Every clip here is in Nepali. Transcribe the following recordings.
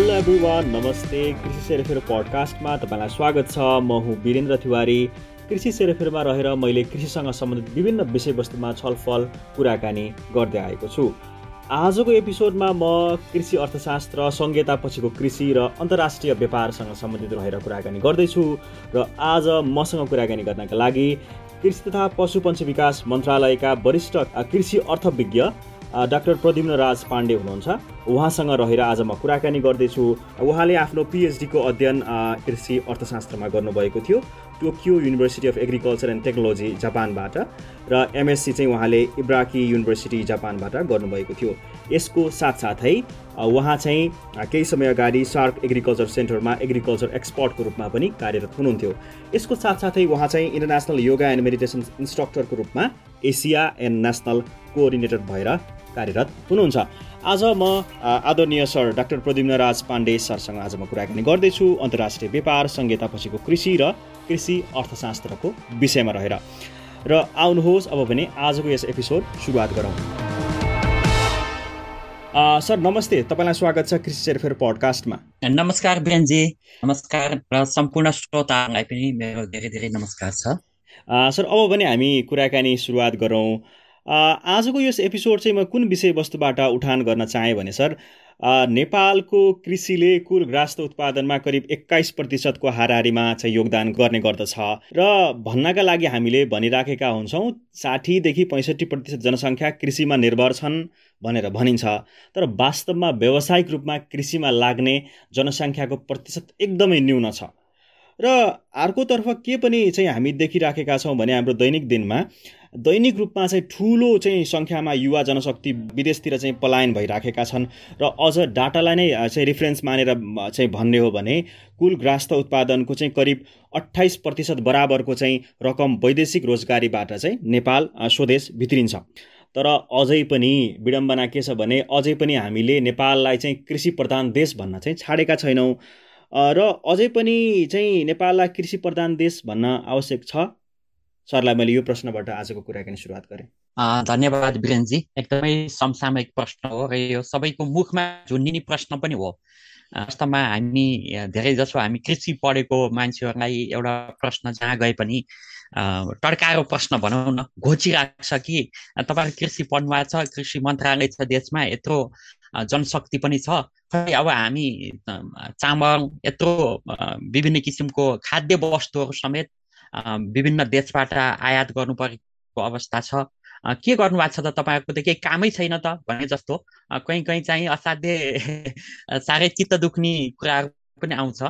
हेलो एभ्रिवान नमस्ते कृषि सेरेफेर पडकास्टमा तपाईँलाई स्वागत छ। म हुँ वीरेन्द्र तिवारी। कृषि सेरेफेरमा रहेर मैले कृषिसँग सम्बन्धित विभिन्न विषयवस्तुमा छलफल कुराकानी गर्दै आएको छु। आजको एपिसोडमा म कृषि अर्थशास्त्र संहिता पछिको कृषि र अन्तर्राष्ट्रिय व्यापारसँग सम्बन्धित रहेर कुराकानी गर्दैछु र आज मसँग कुराकानी गर्नका लागि कृषि तथा पशुपन्छी विकास मन्त्रालयका वरिष्ठ कृषि अर्थविज्ञ डाक्टर प्रद्युम्न राज पाण्डे हुनुहुन्छ। उहाँसँग रहेर आज म कुराकानी गर्दैछु। उहाँले आफ्नो पिएचडीको अध्ययन कृषि अर्थशास्त्रमा गर्नुभएको थियो Tokyo University of Agriculture and Technology जापानबाट र एमएससी चाहिँ उहाँले इब्राकी युनिभर्सिटी जापानबाट गर्नुभएको थियो। यसको साथसाथै उहाँ चाहिँ केही समय अगाडि सार्क एग्रिकल्चर सेन्टरमा एग्रिकल्चर एक्सपर्टको रूपमा पनि कार्यरत हुनुहुन्थ्यो। यसको साथसाथै उहाँ चाहिँ इन्टरनेसनल योगा एन्ड मेडिटेसन इन्स्ट्रक्टरको रूपमा एसिया एन्ड नेसनल कोअर्डिनेटर भएर कार्यरत हुनुहुन्छ। आज म आदरणीय सर डाक्टर प्रद्युम्न राज पाण्डे सरसँग आज म कुराकानी गर्दैछु अन्तर्राष्ट्रिय व्यापार संहिता पछिको कृषि र कृषि अर्थशास्त्रको विषयमा रहेर। र आउनुहोस् अब भने आजको यस एपिसोड सुरुवात गरौँ। सर नमस्ते तपाईँलाई स्वागत छ कृषि सेरफेर पडकास्टमा। नमस्कार बिरेनजी नमस्कार र सम्पूर्ण श्रोताहरूलाई पनि मेरो धेरै धेरै नमस्कार छ। सर अब भने हामी कुराकानी सुरुवात गरौँ। आजको यस एपिसोड चाहिँ म कुन विषयवस्तुबाट उठान गर्न चाहेँ भने सर नेपालको कृषिले कुल ग्रास्त उत्पादनमा करिब एक्काइस प्रतिशतको हाराहारीमा चाहिँ योगदान गर्ने गर्दछ र भन्नका लागि हामीले भनिराखेका हुन्छौँ साठीदेखि पैँसठी प्रतिशत जनसङ्ख्या कृषिमा निर्भर छन् भनेर भनिन्छ। तर वास्तवमा व्यावसायिक रूपमा कृषिमा लाग्ने जनसङ्ख्याको प्रतिशत एकदमै न्यून छ। र अर्कोतर्फ के पनि चाहिँ हामी देखिराखेका छौँ भने हाम्रो दैनिक दिनमा दैनिक रूपमा चाहिँ ठुलो चाहिँ सङ्ख्यामा युवा जनशक्ति विदेशतिर चाहिँ पलायन भइराखेका छन् र अझ डाटालाई नै चाहिँ रिफरेन्स मानेर चाहिँ भन्ने हो भने कुल ग्रास्त उत्पादनको चाहिँ करिब अठाइस प्रतिशत बराबरको चाहिँ रकम वैदेशिक रोजगारीबाट चाहिँ नेपाल स्वदेश भित्रिन्छ। तर अझै पनि विडम्बना के छ भने अझै पनि हामीले नेपाललाई चाहिँ कृषि प्रधान देश भन्न चाहिँ छाडेका छैनौँ। र अझै पनि चाहिँ नेपाललाई कृषि प्रधान देश भन्न आवश्यक छ। सरलाई मैले यो प्रश्नबाट आजको कुराकानी सुरुवात गरेँ। धन्यवाद वीरेनजी एकदमै समसामयिक प्रश्न हो र यो सबैको मुखमा झुन्डिने प्रश्न पनि हो। वास्तवमा हामी धेरै जसो हामी कृषि पढेको मान्छेहरूलाई एउटा प्रश्न जहाँ गए पनि टड्काएको प्रश्न भनौँ न घोचिरहेको छ कि तपाईँहरू कृषि पढ्नु छ कृषि मन्त्रालय छ देशमा यत्रो जनशक्ति पनि छ। खै अब हामी चामल यत्रो विभिन्न किसिमको खाद्य वस्तुहरू समेत विभिन्न देशबाट आयात गर्नु परेको अवस्था छ। के गर्नुभएको छ त तपाईँहरूको त केही कामै छैन त भने जस्तो। कहीँ कहीँ चाहिँ असाध्य साह्रै चित्त दुख्ने कुराहरू पनि आउँछ।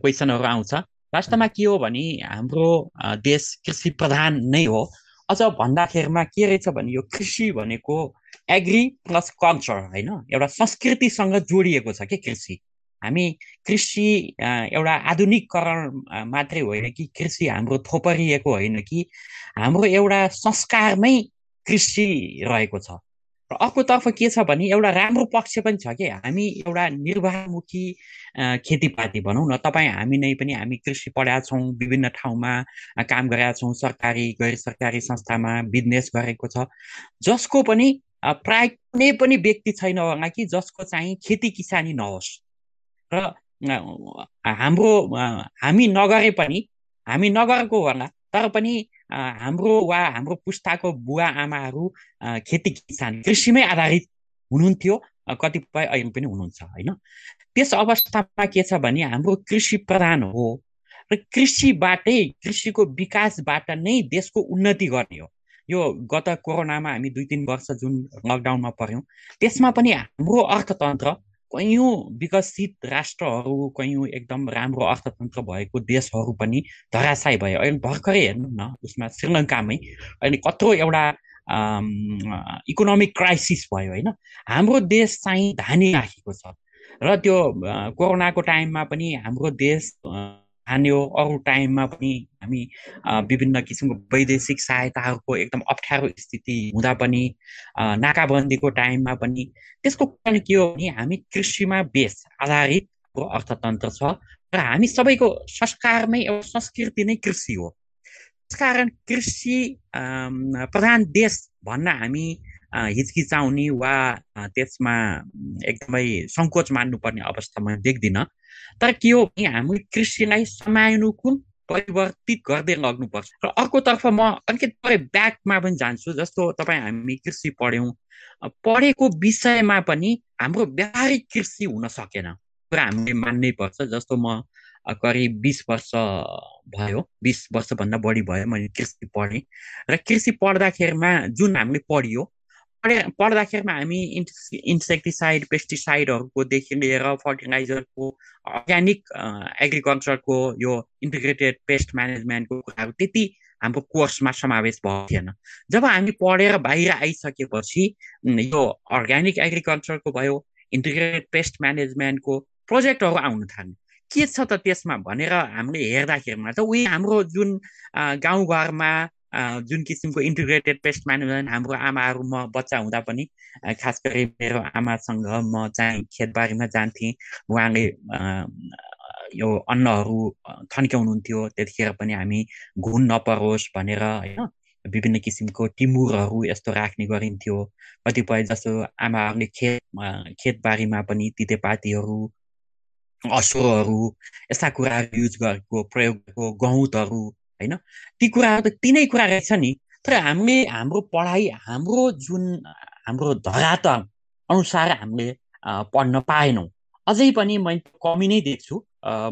क्वेसनहरू आउँछ। वास्तवमा के हो भने हाम्रो देश कृषि प्रधान नै हो। अझ भन्दाखेरिमा के रहेछ भने यो कृषि भनेको एग्री प्लस कल्चर होइन? एउटा संस्कृतिसँग जोडिएको छ कि कृषि? हामी कृषि एउटा आधुनिकरण मात्रै होइन कि कृषि हाम्रो थोपरिएको होइन कि हाम्रो एउटा संस्कारमै कृषि रहेको छ। र अर्कोतर्फ के छ भने एउटा राम्रो पक्ष पनि छ कि? हामी एउटा निर्वाहमुखी खेतीपाती भनौँ न तपाईँ हामी नै पनि हामी कृषि पढाएका छौँ विभिन्न ठाउँमा काम गरेका छौँ सरकारी गैर सरकारी संस्थामा बिजनेस गरेको छ। जसको पनि प्राय कुनै पनि व्यक्ति छैन होला कि जसको चाहिँ खेती किसानी नहोस्। र हाम्रो हामी नगरे पनि हामी नगरेको होला तर पनि हाम्रो वा हाम्रो पुस्ताको बुवा आमाहरू खेती किसान कृषिमै आधारित हुनुहुन्थ्यो कतिपय अहिले पनि हुनुहुन्छ होइन? त्यस अवस्थामा के छ भने हाम्रो कृषि प्रधान हो र कृषिबाटै कृषिको विकासबाट नै देशको उन्नति गर्ने हो। यो गत कोरोनामा हामी दुई तिन वर्ष जुन लकडाउनमा पर्यौँ त्यसमा पनि हाम्रो अर्थतन्त्र कैयौँ विकसित राष्ट्रहरू कैयौँ एकदम राम्रो अर्थतन्त्र भएको देशहरू पनि धराशय भयो अहिले भर्खरै हेर्नु न उसमा श्रीलङ्कामै अहिले कत्रो एउटा इकोनोमिक क्राइसिस भयो होइन? हाम्रो देश चाहिँ धानी राखेको छ। र त्यो कोरोनाको टाइममा पनि हाम्रो देश हान्यो। अरू टाइममा पनि हामी विभिन्न किसिमको वैदेशिक सहायताहरूको एकदम अप्ठ्यारो स्थिति हुँदा पनि नाकाबन्दीको टाइममा पनि त्यसको कारण के हो भने हामी कृषिमा बेस आधारित अर्थतन्त्र छ र हामी सबैको संस्कारमै एउटा संस्कृति नै कृषि हो। त्यसकारण कृषि प्रधान देश भन्न हामी हिचकिचाउने वा त्यसमा एकदमै सङ्कोच मान्नुपर्ने अवस्था म देख्दिनँ। तर के हो भने हामीले कृषिलाई समयानुकूल परिवर्तित गर्दै लग्नुपर्छ र अर्कोतर्फ म अलिकति ब्याकमा पनि जान्छु जस्तो तपाईँ हामी कृषि पढ्यौँ पढेको विषयमा पनि हाम्रो व्यावहारिक कृषि हुन सकेन कुरा हामीले मान्नै पर्छ जस्तो म करिब बिस वर्ष भयो बिस वर्षभन्दा बढी भयो मैले कृषि पढेँ र कृषि पढ्दाखेरिमा जुन हामीले पढियो पढे पढ्दाखेरिमा हामी इन्सेक्टिसाइड पेस्टिसाइडहरूकोदेखि लिएर फर्टिलाइजरको अर्ग्यानिक एग्रिकल्चरको यो इन्टिग्रेटेड पेस्ट म्यानेजमेन्टको कुराहरू त्यति हाम्रो कोर्समा समावेश भएको थिएन जब हामी पढेर बाहिर आइसकेपछि यो अर्ग्यानिक एग्रिकल्चरको भयो इन्टिग्रेटेड पेस्ट म्यानेजमेन्टको प्रोजेक्टहरू आउनु थाल्यो के छ त त्यसमा भनेर हामीले हेर्दाखेरिमा त उही हाम्रो जुन गाउँघरमा जुन किसिमको इन्टिग्रेटेड पेस्ट म्यानेजमेन्ट हाम्रो आमाहरू म बच्चा हुँदा पनि खास गरी मेरो आमासँग म चाहिँ खेतबारीमा जान्थेँ। उहाँले यो अन्नहरू थन्क्याउनुहुन्थ्यो। त्यतिखेर पनि हामी घुन नपरोस् भनेर होइन विभिन्न किसिमको टिमुरहरू यस्तो राख्ने गरिन्थ्यो। कतिपय जस्तो आमाहरूले खेत खेतबारीमा पनि तितेपातीहरू असोहरू यस्ता कुराहरू युज गरेको प्रयोग गरेको गहुँतहरू होइन? ती कुराहरू त तिनै कुरा रहेछ नि। तर हामीले हाम्रो पढाइ हाम्रो जुन हाम्रो धरातल अनुसार हामीले पढ्न पाएनौँ। अझै पनि मैले कमी नै देख्छु।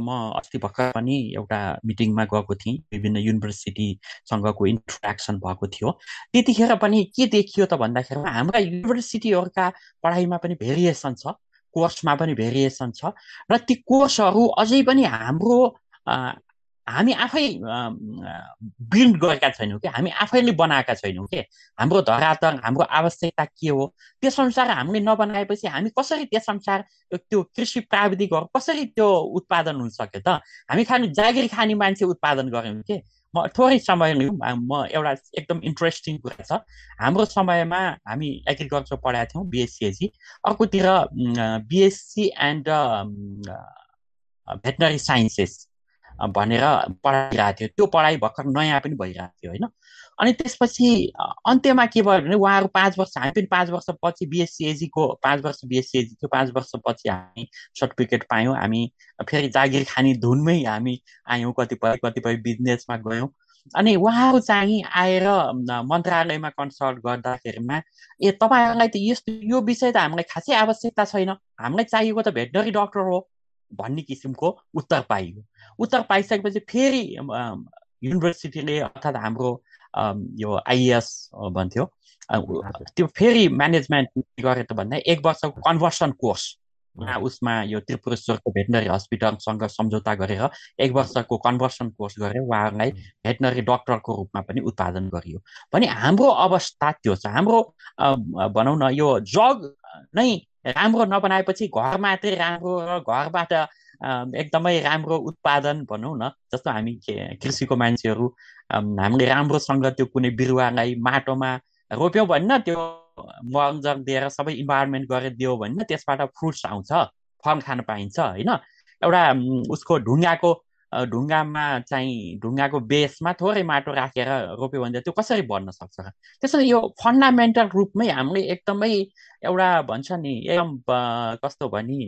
म अस्ति भर्खर पनि एउटा मिटिङमा गएको थिएँ। विभिन्न युनिभर्सिटीसँगको इन्ट्रेक्सन भएको थियो। त्यतिखेर पनि के देखियो त भन्दाखेरिमा हाम्रा युनिभर्सिटीहरूका पढाइमा पनि भेरिएसन छ कोर्समा पनि भेरिएसन छ। र ती कोर्सहरू अझै पनि हाम्रो हामी आफै बिल्ड गरेका छैनौँ कि हामी आफैले बनाएका छैनौँ कि। हाम्रो धरातल हाम्रो आवश्यकता के हो? त्यसअनुसार हामीले नबनाएपछि हामी कसरी त्यसअनुसार त्यो कृषि प्राविधिकहरू कसरी त्यो उत्पादन हुन सक्यो त? हामी खाने जागिर खाने मान्छे उत्पादन गऱ्यौँ कि। म थोरै समय म एउटा एकदम इन्ट्रेस्टिङ कुरा छ। हाम्रो समयमा हामी एग्रिकल्चर पढाएको थियौँ बिएससिएसी अर्कोतिर बिएससी एन्ड भेटनरी साइन्सेस भनेर पढाइरहेको थियो। त्यो पढाइ भर्खर नयाँ पनि भइरहेको थियो होइन? अनि त्यसपछि अन्त्यमा के भयो भने उहाँहरू पाँच वर्ष हामी पनि पाँच वर्षपछि बिएससिएजीको पाँच वर्ष बिएससिएजी थियो पाँच वर्षपछि हामी सर्टिफिकेट पायौँ। हामी फेरि जागिर खाने धुनमै हामी आयौँ कतिपय कतिपय बिजनेसमा गयौँ। अनि उहाँहरू चाहिँ आएर मन्त्रालयमा कन्सल्ट गर्दाखेरिमा ए तपाईँहरूलाई त यस्तो यो विषय त हामीलाई खासै आवश्यकता छैन। हामीलाई चाहिएको त भेटनरी डक्टर हो। भन्ने किसिमको उत्तर पाइयो। उत्तर पाइसकेपछि फेरि युनिभर्सिटीले अर्थात् हाम्रो यो आइएस भन्थ्यो त्यो फेरि म्यानेजमेन्ट गरे त भन्दा एक वर्षको कन्भर्सन कोर्स उसमा यो त्रिपुरेश्वरको भेटनरी हस्पिटलसँग सम्झौता गरेर एक वर्षको कन्भर्सन कोर्स गरेर उहाँहरूलाई भेटनरी डक्टरको रूपमा पनि उत्पादन गरियो। भने हाम्रो अवस्था त्यो छ। हाम्रो भनौँ न यो जग नै राम्रो नबनाएपछि घर मात्रै राम्रो र घरबाट एकदमै राम्रो उत्पादन भनौँ न जस्तो हामी कृषिको मान्छेहरू हामीले राम्रोसँग त्यो कुनै बिरुवालाई माटोमा रोप्यौँ भने त्यो मलजल दिएर सबै इन्भाइरोमेन्ट गरेर दियो भने त्यसबाट फ्रुट्स आउँछ फल खान पाइन्छ होइन? एउटा उसको ढुङ्गाको ढुङ्गामा चाहिँ ढुङ्गाको बेसमा थोरै माटो राखेर रोप्यो भने त्यो कसरी बढ्न सक्छ त्यसरी यो फन्डामेन्टल रूपमै हामीले एकदमै एउटा भन्छ नि एकदम कस्तो भने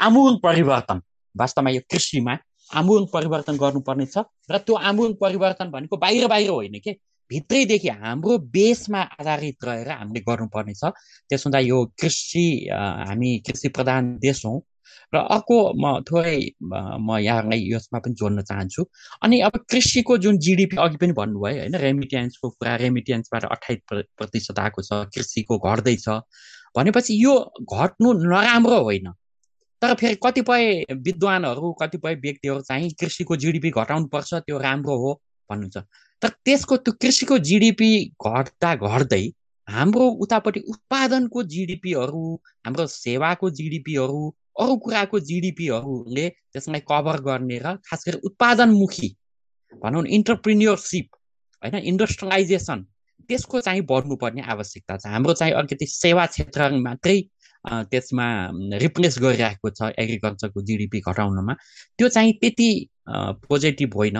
आमूल परिवर्तन वास्तवमा यो कृषिमा आमूल परिवर्तन गर्नुपर्ने छ र त्यो आमूल परिवर्तन भनेको बाहिर बाहिर होइन कि? भित्रैदेखि हाम्रो बेसमा आधारित रहेर हामीले गर्नुपर्ने छ। त्यसो हुँदा यो कृषि हामी कृषि प्रधान देश हौँ। र अर्को म थोरै म यहाँलाई यसमा पनि जोड्न चाहन्छु। अनि अब कृषिको जुन जिडिपी अघि पनि भन्नुभयो होइन रेमिटेन्सको कुरा रेमिटेन्सबाट अठाइस प्रतिशत आएको छ कृषिको घट्दैछ। भनेपछि यो घट्नु नराम्रो होइन। तर फेरि कतिपय विद्वानहरू कतिपय व्यक्तिहरू चाहिँ कृषिको जिडिपी घटाउनु पर्छ त्यो राम्रो हो भन्नुहुन्छ। तर त्यसको त्यो कृषिको जिडिपी घट्दा घट्दै हाम्रो उतापट्टि उत्पादनको जिडिपीहरू हाम्रो सेवाको जिडिपीहरू अरू कुराको जिडिपीहरूले त्यसलाई कभर गर्ने र खास गरी उत्पादनमुखी भनौँ न इन्टरप्रिन्योरसिप होइन इन्डस्ट्रियलाइजेसन त्यसको चाहिँ बढ्नुपर्ने आवश्यकता छ। हाम्रो चाहिँ अलिकति सेवा क्षेत्र मात्रै त्यसमा रिप्लेस गरिरहेको छ एग्रिकल्चरको जिडिपी घटाउनमा। त्यो चाहिँ त्यति पोजिटिभ होइन।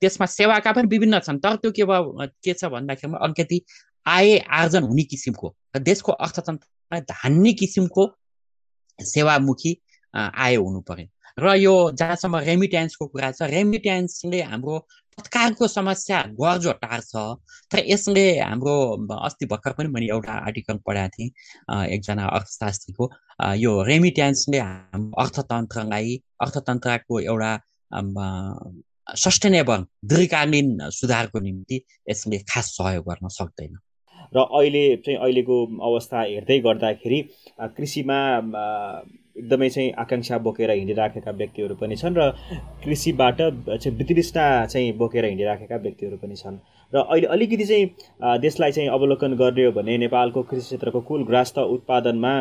त्यसमा सेवाका पनि विभिन्न छन् तर त्यो के भयो के छ भन्दाखेरिमा अलिकति आय आर्जन हुने किसिमको र देशको अर्थतन्त्रलाई धान्ने किसिमको सेवामुखी आय हुनु पर्यो। र यो जहाँसम्म रेमिट्यान्सको कुरा छ रेमिट्यान्सले हाम्रो तत्कालको समस्या गर्जो टार्छ। तर यसले हाम्रो अस्ति भर्खर पनि मैले एउटा आर्टिकल पढाएको थिएँ एकजना अर्थशास्त्रीको। यो रेमिट्यान्सले हाम्रो अर्थतन्त्रलाई अर्थतन्त्रको एउटा सस्टेनेबल दीर्घकालीन सुधारको निम्ति यसले खास सहयोग गर्न सक्दैन। र अहिले चाहिँ अहिलेको अवस्था हेर्दै गर्दाखेरि कृषिमा एकदमै चाहिँ आकाङ्क्षा बोकेर हिँडिराखेका व्यक्तिहरू पनि छन् र कृषिबाट चाहिँ वितृष्णा चाहिँ बोकेर हिँडिराखेका व्यक्तिहरू पनि छन्। र अहिले अलिकति चाहिँ देशलाई चाहिँ अवलोकन गर्ने हो भने नेपालको कृषि क्षेत्रको कुल ग्रास्त उत्पादनमा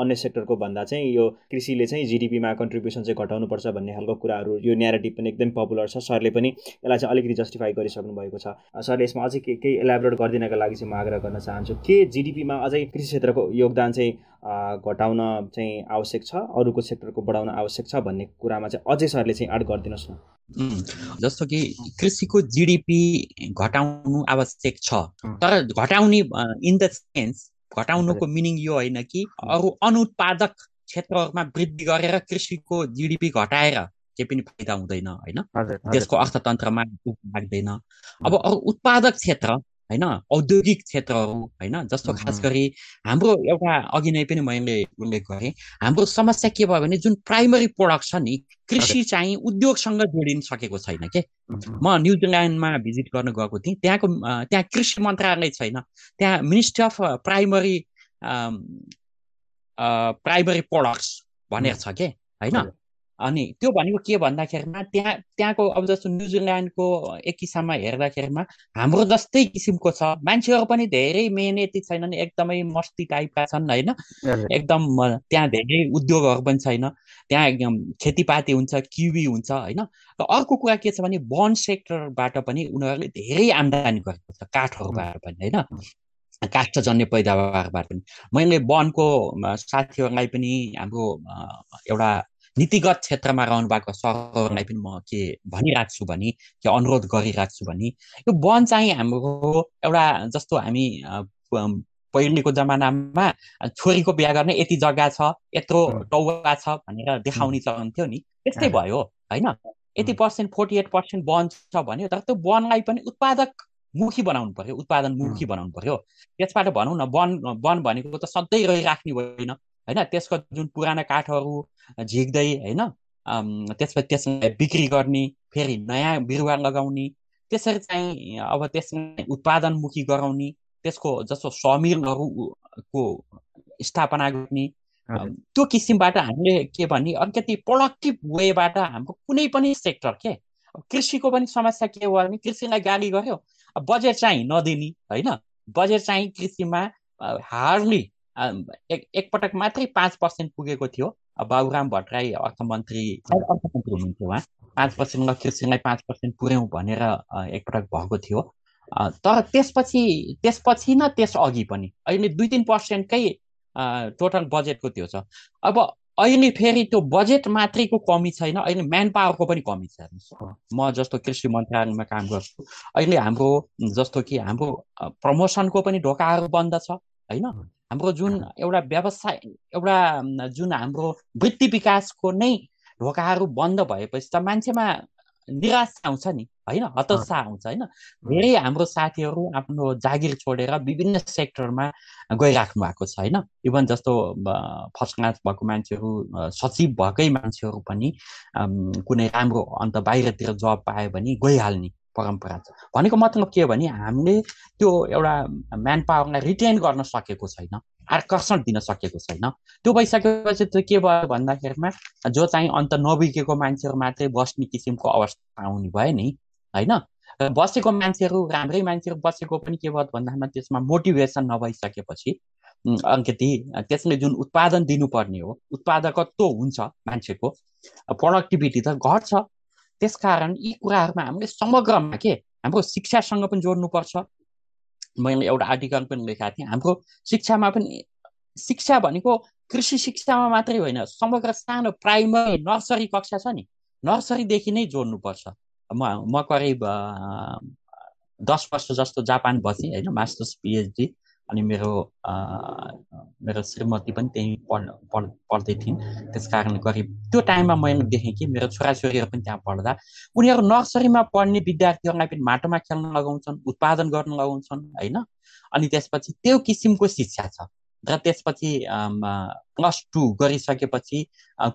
अन्य सेक्टरको भन्दा चाहिँ यो कृषिले चाहिँ जिडिपीमा कन्ट्रिब्युसन चाहिँ घटाउनुपर्छ भन्ने खालको कुराहरू यो न्यारेटिभ पनि एकदम पपुलर छ। सरले पनि यसलाई चाहिँ अलिकति जस्टिफाई गरिसक्नु भएको छ। सरले यसमा अझै केही एलाबोरेट गरिदिनका लागि चाहिँ म आग्रह गर्न चाहन्छु के जिडिपीमा अझै कृषि क्षेत्रको योगदान चाहिँ घटाउन चाहिँ आवश्यक छ अरूको सेक्टरको बढाउन आवश्यक छ भन्ने कुरामा चाहिँ अझै सरले चाहिँ एड गरिदिनुहोस् न। जस्तो कि कृषिको जिडिपी घटाउनु आवश्यक छ तर घटाउने इन द सेन्स घटाउनुको मिनिङ यो होइन कि अरू अनुत्पादक क्षेत्रहरूमा वृद्धि गरेर कृषिको जिडिपी घटाएर केही पनि फाइदा हुँदैन होइन? देशको अर्थतन्त्रमा लाग्दैन। अब अरू उत्पादक क्षेत्र होइन? औद्योगिक क्षेत्रहरू होइन? जस्तो खास गरी हाम्रो एउटा अघि नै पनि मैले उल्लेख गरेँ हाम्रो समस्या के भयो भने जुन प्राइमरी प्रोडक्ट छ नि कृषि चाहिँ उद्योगसँग जोडिन सकेको छैन के? म न्युजिल्यान्डमा भिजिट गर्न गएको थिएँ त्यहाँको त्यहाँ कृषि मन्त्रालय छैन त्यहाँ ministry of primary primary products भनेर छ के? होइन? अनि त्यो भनेको के भन्दाखेरिमा त्यहाँ त्यहाँको अब जस्तो न्युजिल्यान्डको एक किसिममा हेर्दाखेरिमा हाम्रो जस्तै किसिमको छ। मान्छेहरू पनि धेरै मेहनती छैनन् एकदमै मस्ती टाइपका छन् होइन? एकदम त्यहाँ धेरै उद्योगहरू पनि छैन। त्यहाँ एकदम खेतीपाती हुन्छ किवी हुन्छ होइन? र अर्को कुरा के छ भने वन सेक्टरबाट पनि उनीहरूले धेरै आम्दानी गरेको छ काठहरूबाट पनि होइन? काष्ठजन्य पैदावारबाट पनि। मैले वनको साथीहरूलाई पनि हाम्रो एउटा नीतिगत क्षेत्रमा रहनु भएको सरहरूलाई पनि म के भनिरहेको छु भने के अनुरोध गरिरहेको छु भने यो वन चाहिँ हाम्रो एउटा जस्तो हामी पहिलेको जमानामा छोरीको बिहा गर्ने यति जग्गा छ यत्रो टौवा छ भनेर देखाउने चलन थियो नि। त्यस्तै भयो होइन? यति percent forty eight percent one छ भन्यो तर त्यो वनलाई पनि उत्पादक मुखी बनाउनु पर्यो उत्पादन मुखी बनाउनु पर्यो। त्यसबाट भनौँ न वन वन भनेको त सधैँ रहिराख्ने होइन। होइन त्यसको जुन पुराना काठहरू झिक्दै होइन त्यसपछि त्यसलाई बिक्री गर्ने फेरि नयाँ बिरुवा लगाउने त्यसरी चाहिँ अब त्यसलाई उत्पादनमुखी गराउने त्यसको जस्तो समिलहरूको स्थापना गर्ने त्यो किसिमबाट हामीले के भने अलिकति प्रोडक्टिभ वेबाट हाम्रो कुनै पनि सेक्टर के कृषिको पनि समस्या के हो भने कृषिलाई गाली गर्यो बजेट चाहिँ नदिने होइन बजेट चाहिँ कृषिमा हार्डली एक एकपटक मात्रै पाँच पर्सेन्ट पुगेको थियो। बाबुराम भट्टराई अर्थमन्त्री अर्थमन्त्री हुनुहुन्थ्यो उहाँ। पाँच पर्सेन्ट कृषिलाई पाँच पर्सेन्ट पुर्याउँ भनेर एकपटक भएको थियो। तर त्यसपछि त्यसपछि न त्यस अघि पनि अहिले दुई तिन पर्सेन्टकै टोटल बजेटको त्यो छ। अब अहिले फेरि त्यो बजेट मात्रैको कमी छैन अहिले म्यान पावरको पनि कमी छ। म जस्तो कृषि मन्त्रालयमा काम गर्छु। अहिले हाम्रो जस्तो कि हाम्रो प्रमोसनको पनि ढोकाहरू बन्द छ। होइन? हाम्रो जुन एउटा व्यवसाय एउटा जुन हाम्रो वृत्ति विकासको नै ढोकाहरू बन्द भएपछि त मान्छेमा निराशा आउँछ नि होइन? हतोत्साह आउँछ होइन? धेरै हाम्रो साथीहरू आफ्नो जागिर छोडेर विभिन्न सेक्टरमा गइराख्नु भएको छ होइन? इभन जस्तो फर्स्ट क्लास भएको मान्छेहरू सचिव भएकै मान्छेहरू पनि कुनै राम्रो अन्त बाहिरतिर जब पायो भने गइहाल्ने परम्परा छ। भनेको मतलब के हो भने हामीले त्यो एउटा म्यान पावरलाई रिटेन गर्न सकेको छैन आकर्षण दिन सकेको छैन। त्यो भइसकेपछि त्यो के भयो भन्दाखेरिमा जो चाहिँ अन्त नबिकेको मान्छेहरू मात्रै बस्ने किसिमको अवस्था आउने भयो नि होइन? बसेको मान्छेहरू राम्रै मान्छेहरू बसेको पनि के भयो भन्दामा त्यसमा मोटिभेसन नभइसकेपछि अलिकति त्यसले जुन उत्पादन दिनुपर्ने हो उत्पादकत्व हुन्छ मान्छेको प्रोडक्टिभिटी त घट्छ। त्यसकारण यी कुराहरूमा हामीले समग्रमा के हाम्रो शिक्षासँग पनि जोड्नुपर्छ मैले एउटा आर्टिकल पनि लेखाएको थिएँ। हाम्रो शिक्षामा पनि शिक्षा भनेको कृषि शिक्षामा मात्रै होइन समग्र सानो प्राइमरी नर्सरी कक्षा छ नि नर्सरीदेखि नै जोड्नुपर्छ म म करिब दस वर्ष जस्तो जापान बसेँ होइन मास्टर्स पिएचडी अनि मेरो मेरो श्रीमती पनि त्यहीँ पढ पढ पढ्दै थिइन्। त्यस कारणले गरिब त्यो टाइममा मैले देखेँ कि मेरो छोराछोरीहरू पनि त्यहाँ पढ्दा उनीहरू नर्सरीमा पढ्ने विद्यार्थीहरूलाई पनि माटोमा खेल्न लगाउँछन् उत्पादन गर्न लगाउँछन् होइन? अनि त्यसपछि त्यो किसिमको शिक्षा छ। र त्यसपछि प्लस टू गरिसकेपछि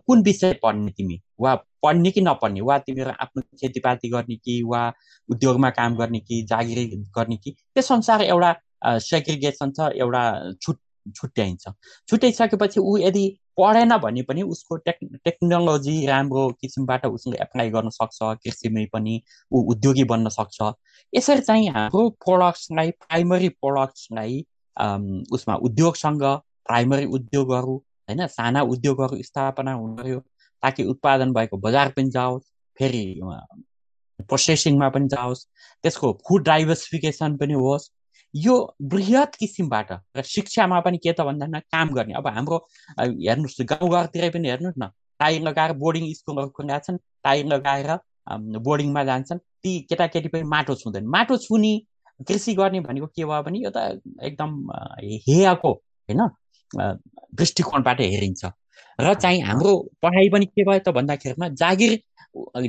कुन विषय पढ्ने तिमी? वा पढ्ने कि नपढ्ने? वा तिमीहरू आफ्नो खेतीपाती गर्ने कि वा उद्योगमा काम गर्ने कि जागिरी गर्ने कि? त्यस अनुसार एउटा सेग्रिगेसन छ एउटा छुट छुट्याइन्छ। छुट्याइसकेपछि ऊ यदि पढेन भने पनि उसको टेक् टेक्नोलोजी राम्रो किसिमबाट उसले एप्लाई गर्न सक्छ कृषिमै पनि ऊ उद्योगी बन्न सक्छ। यसरी चाहिँ हाम्रो प्रोडक्ट्सलाई प्राइमरी प्रोडक्ट्सलाई उसमा उद्योगसँग प्राइमरी उद्योगहरू होइन साना उद्योगहरू स्थापना हुनु पऱ्यो ताकि उत्पादन भएको बजार पनि जाओस् फेरि प्रोसेसिङमा पनि जाओस् त्यसको फुड डाइभर्सिफिकेसन पनि होस् यो बृहत किसिमबाट र शिक्षामा पनि के त भन्दा काम गर्ने। अब हाम्रो हेर्नुहोस् गाउँघरतिरै पनि हेर्नुहोस् न टाइर लगाएर बोर्डिङ स्कुलहरू खुलेका छन् टाइर लगाएर बोर्डिङमा जान्छन् ती केटाकेटी पनि माटो छुँदैन। माटो छुने कृषि गर्ने भनेको के भयो भने यो त एकदम हेयाको होइन दृष्टिकोणबाट हेरिन्छ। र चाहिँ हाम्रो पढाइ पनि के भयो त भन्दाखेरिमा जागिर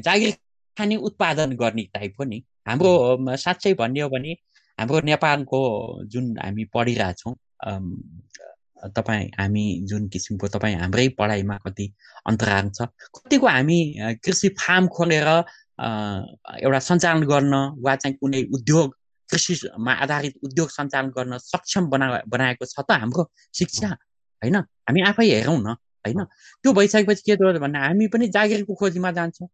जागिर खाने उत्पादन गर्ने टाइपको नि। हाम्रो साँच्चै भन्ने हो भने हाम्रो नेपालको जुन हामी पढिरहेछौँ तपाईँ हामी जुन किसिमको तपाईँ हाम्रै पढाइमा कति अन्तराल छ कतिको हामी कृषि फार्म खोलेर एउटा सञ्चालन गर्न वा चाहिँ कुनै उद्योग कृषिमा आधारित उद्योग सञ्चालन गर्न सक्षम बना बनाएको छ त हाम्रो शिक्षा होइन? हामी आफै हेरौँ न होइन? त्यो भइसकेपछि के गर्यो भने हामी पनि जागिरको खोजीमा जान्छौँ।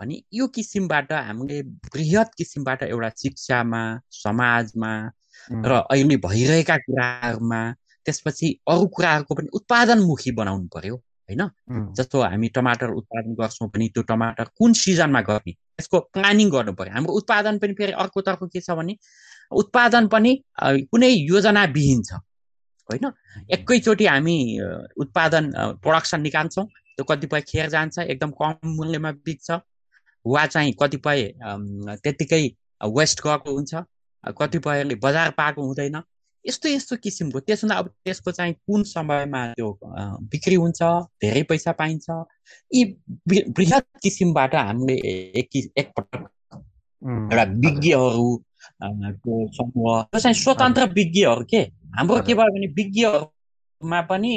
भने यो किसिमबाट हामीले बृहत किसिमबाट एउटा शिक्षामा समाजमा र अहिले भइरहेका कुराहरूमा त्यसपछि अरू कुराहरूको पनि उत्पादनमुखी बनाउनु पर्यो होइन? जस्तो हामी टमाटर उत्पादन गर्छौँ भने त्यो टमाटर कुन सिजनमा गर्ने? त्यसको प्लानिङ गर्नु पर्यो। हाम्रो उत्पादन पनि फेरि अर्कोतर्फ के छ भने उत्पादन पनि कुनै योजनाविहीन छ होइन? एकैचोटि हामी उत्पादन प्रडक्सन निकाल्छौँ त्यो कतिपय खेर जान्छ एकदम कम मूल्यमा बिक्छ। वा चाहिँ कतिपय त्यत्तिकै वेस्ट गएको हुन्छ कतिपयले बजार पाएको हुँदैन। यस्तो यस्तो किसिमको त्यसो अब त्यसको चाहिँ कुन समयमा त्यो बिक्री हुन्छ धेरै पैसा पाइन्छ यी बृहत किसिमबाट हामीले एक एकपटक एउटा विज्ञहरू को समूह त्यो चाहिँ स्वतन्त्र विज्ञहरू के? हाम्रो के भयो भने विज्ञहरूमा पनि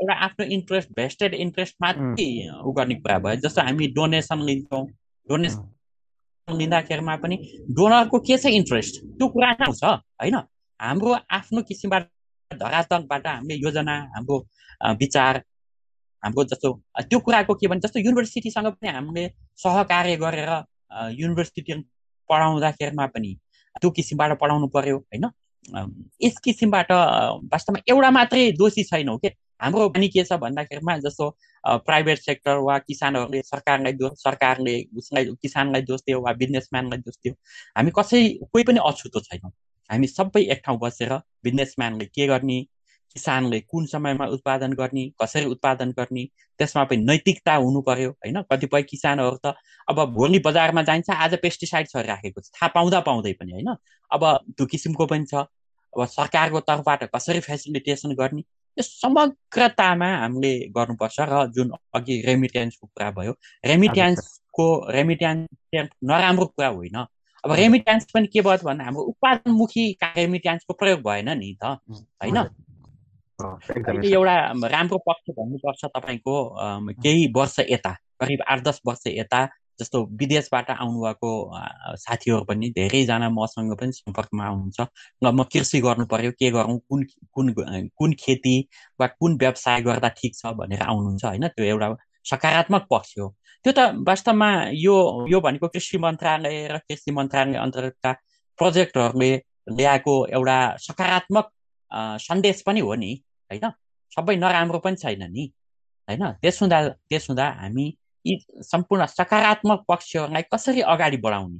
एउटा आफ्नो इन्ट्रेस्ट भेस्टेड इन्ट्रेस्ट मात्रै उ गर्ने कुरा भयो। जस्तो हामी डोनेसन लिन्छौँ डोनेसन लिँदाखेरिमा पनि डोनरको के छ इन्ट्रेस्ट त्यो कुरा आउँछ होइन? हाम्रो आफ्नो किसिमबाट धरातलबाट हामीले योजना हाम्रो विचार हाम्रो जस्तो त्यो कुराको के भन्छ जस्तो युनिभर्सिटीसँग पनि हामीले सहकार्य गरेर युनिभर्सिटी पढाउँदाखेरिमा पनि त्यो किसिमबाट पढाउनु पर्यो होइन? यस किसिमबाट वास्तवमा एउटा मात्रै दोषी छैन कि हाम्रो पनि के छ भन्दाखेरिमा जस्तो प्राइभेट सेक्टर वा किसानहरूले सरकारलाई दोष सरकारले उसलाई किसानलाई दोष दियो वा बिजनेसम्यानलाई दोष दियो हामी कसै कोही पनि अछुतो छैनौँ। हामी सबै एक ठाउँ बसेर बिजनेसम्यानले के गर्ने किसानले कुन समयमा उत्पादन गर्ने कसरी उत्पादन गर्ने त्यसमा पनि नैतिकता हुनु पर्यो होइन? कतिपय किसानहरू त अब भोलि बजारमा जान्छ आज पेस्टिसाइड छरिराखेको छ थाहा पाउँदा पाउँदै पनि होइन? अब त्यो किसिमको पनि छ। अब सरकारको तर्फबाट कसरी फेसिलिटेसन गर्ने यो समग्रतामा हामीले गर्नुपर्छ र जुन अघि रेमिट्यान्सको कुरा भयो रेमिट्यान्सको रेमिट्यान्स नराम्रो कुरा होइन। अब रेमिट्यान्स पनि के भयो भने हाम्रो उत्पादनमुखी रेमिट्यान्सको प्रयोग भएन नि त होइन? एउटा राम्रो पक्ष भन्नुपर्छ तपाईँको केही वर्ष यता करिब आठ दस वर्ष यता जस्तो विदेशबाट आउनुभएको साथीहरू पनि धेरैजना मसँग पनि सम्पर्कमा आउनुहुन्छ ल म कृषि गर्नु पर्यो के गरौँ कुन कुन कुन खेती वा कुन व्यवसाय गर्दा ठिक छ भनेर आउनुहुन्छ होइन? त्यो एउटा सकारात्मक पक्ष हो। त्यो त वास्तवमा यो यो भनेको कृषि मन्त्रालय र कृषि मन्त्रालय अन्तर्गतका प्रोजेक्टहरूले ल्याएको एउटा सकारात्मक सन्देश पनि हो नि होइन? सबै नराम्रो पनि छैन नि होइन? त्यस हुँदा त्यस हुँदा हामी यी सम्पूर्ण सकारात्मक पक्षहरूलाई कसरी अगाडि बढाउने?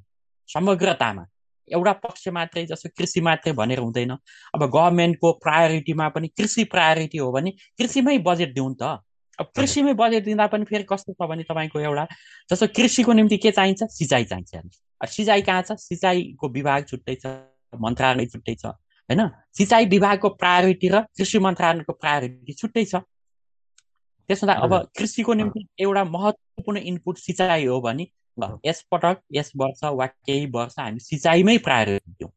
समग्रतामा। एउटा पक्ष मात्रै जस्तो कृषि मात्रै भनेर हुँदैन। अब गभर्मेन्टको प्रायोरिटीमा पनि कृषि प्रायोरिटी हो भने कृषिमै बजेट दिउँ त। अब कृषिमै बजेट दिँदा पनि फेरि कस्तो छ भने तपाईँको एउटा जस्तो कृषिको निम्ति के चाहिन्छ? सिँचाइ चाहिन्छ। सिँचाइ कहाँ छ? सिँचाइको विभाग छुट्टै छ मन्त्रालय छुट्टै छ होइन? सिँचाइ विभागको प्रायोरिटी र कृषि मन्त्रालयको प्रायोरिटी छुट्टै छ। त्यसो हुँदा अब कृषिको निम्ति एउटा महत्त्वपूर्ण इनपुट सिँचाइ हो भने यस पटक यस वर्ष वा केही वर्ष हामी सिँचाइमै प्रायोरिटी दिउँ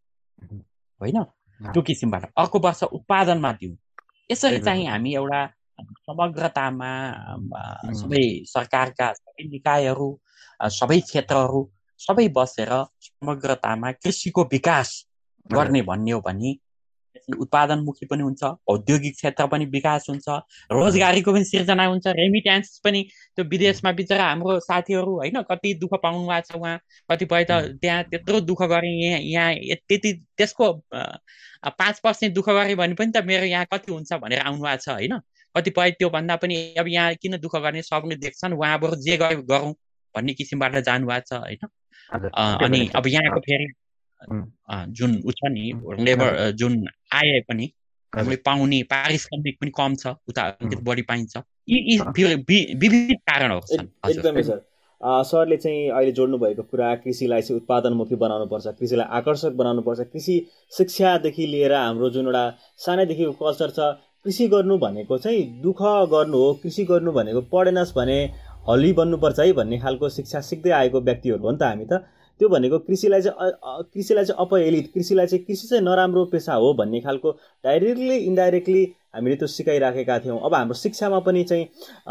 होइन? त्यो किसिमबाट अर्को वर्ष उत्पादनमा दिउँ यसरी चाहिँ हामी एउटा समग्रतामा सबै सरकारका सबै निकायहरू सबै क्षेत्रहरू सबै बसेर समग्रतामा कृषिको विकास गर्ने भन्ने हो भने उत्पादनमुखी पनि हुन्छ औद्योगिक क्षेत्र पनि विकास हुन्छ रोजगारीको पनि सिर्जना हुन्छ रेमिट्यान्स पनि त्यो विदेशमा बिचरा हाम्रो साथीहरू होइन कति दुःख पाउनु भएको छ उहाँ कतिपय त त्यहाँ त्यत्रो दुःख गरेँ यहाँ यहाँ त्यति त्यसको पाँच पर्सेन्ट दुःख गरेँ भने पनि त मेरो यहाँ कति हुन्छ भनेर आउनु भएको छ होइन। कतिपय त्योभन्दा पनि अब यहाँ किन दुःख गर्ने सबले देख्छन् उहाँबाट जे गरौँ भन्ने किसिमबाट जानुभएको छ होइन। अनि अब यहाँको फेरि जुन ऊ छ नि लेबर जुन आए पनि हामीले पाउने पारिश्रमिक पनि कम छ उता अलिकति बढी पाइन्छ। यी विविध कारणहरू छन्। एकदमै सर। सरले चाहिँ अहिले जोड्नु भएको कुरा कृषिलाई चाहिँ उत्पादनमुखी बनाउनुपर्छ कृषिलाई आकर्षक बनाउनुपर्छ। कृषि शिक्षादेखि लिएर हाम्रो जुन एउटा सानैदेखिको कल्चर छ कृषि गर्नु भनेको चाहिँ दुःख गर्नु हो कृषि गर्नु भनेको पढेनस् भने हली बन्नुपर्छ है भन्ने खालको शिक्षा सिक्दै आएको व्यक्तिहरू हो नि त हामी त। त्यो भनेको कृषिलाई चाहिँ कृषिलाई चाहिँ अपहेलित कृषिलाई चाहिँ कृषि चाहिँ नराम्रो पेसा हो भन्ने खालको डाइरेक्टली इन्डाइरेक्टली हामीले त्यो सिकाइराखेका थियौँ। अब हाम्रो शिक्षामा पनि चाहिँ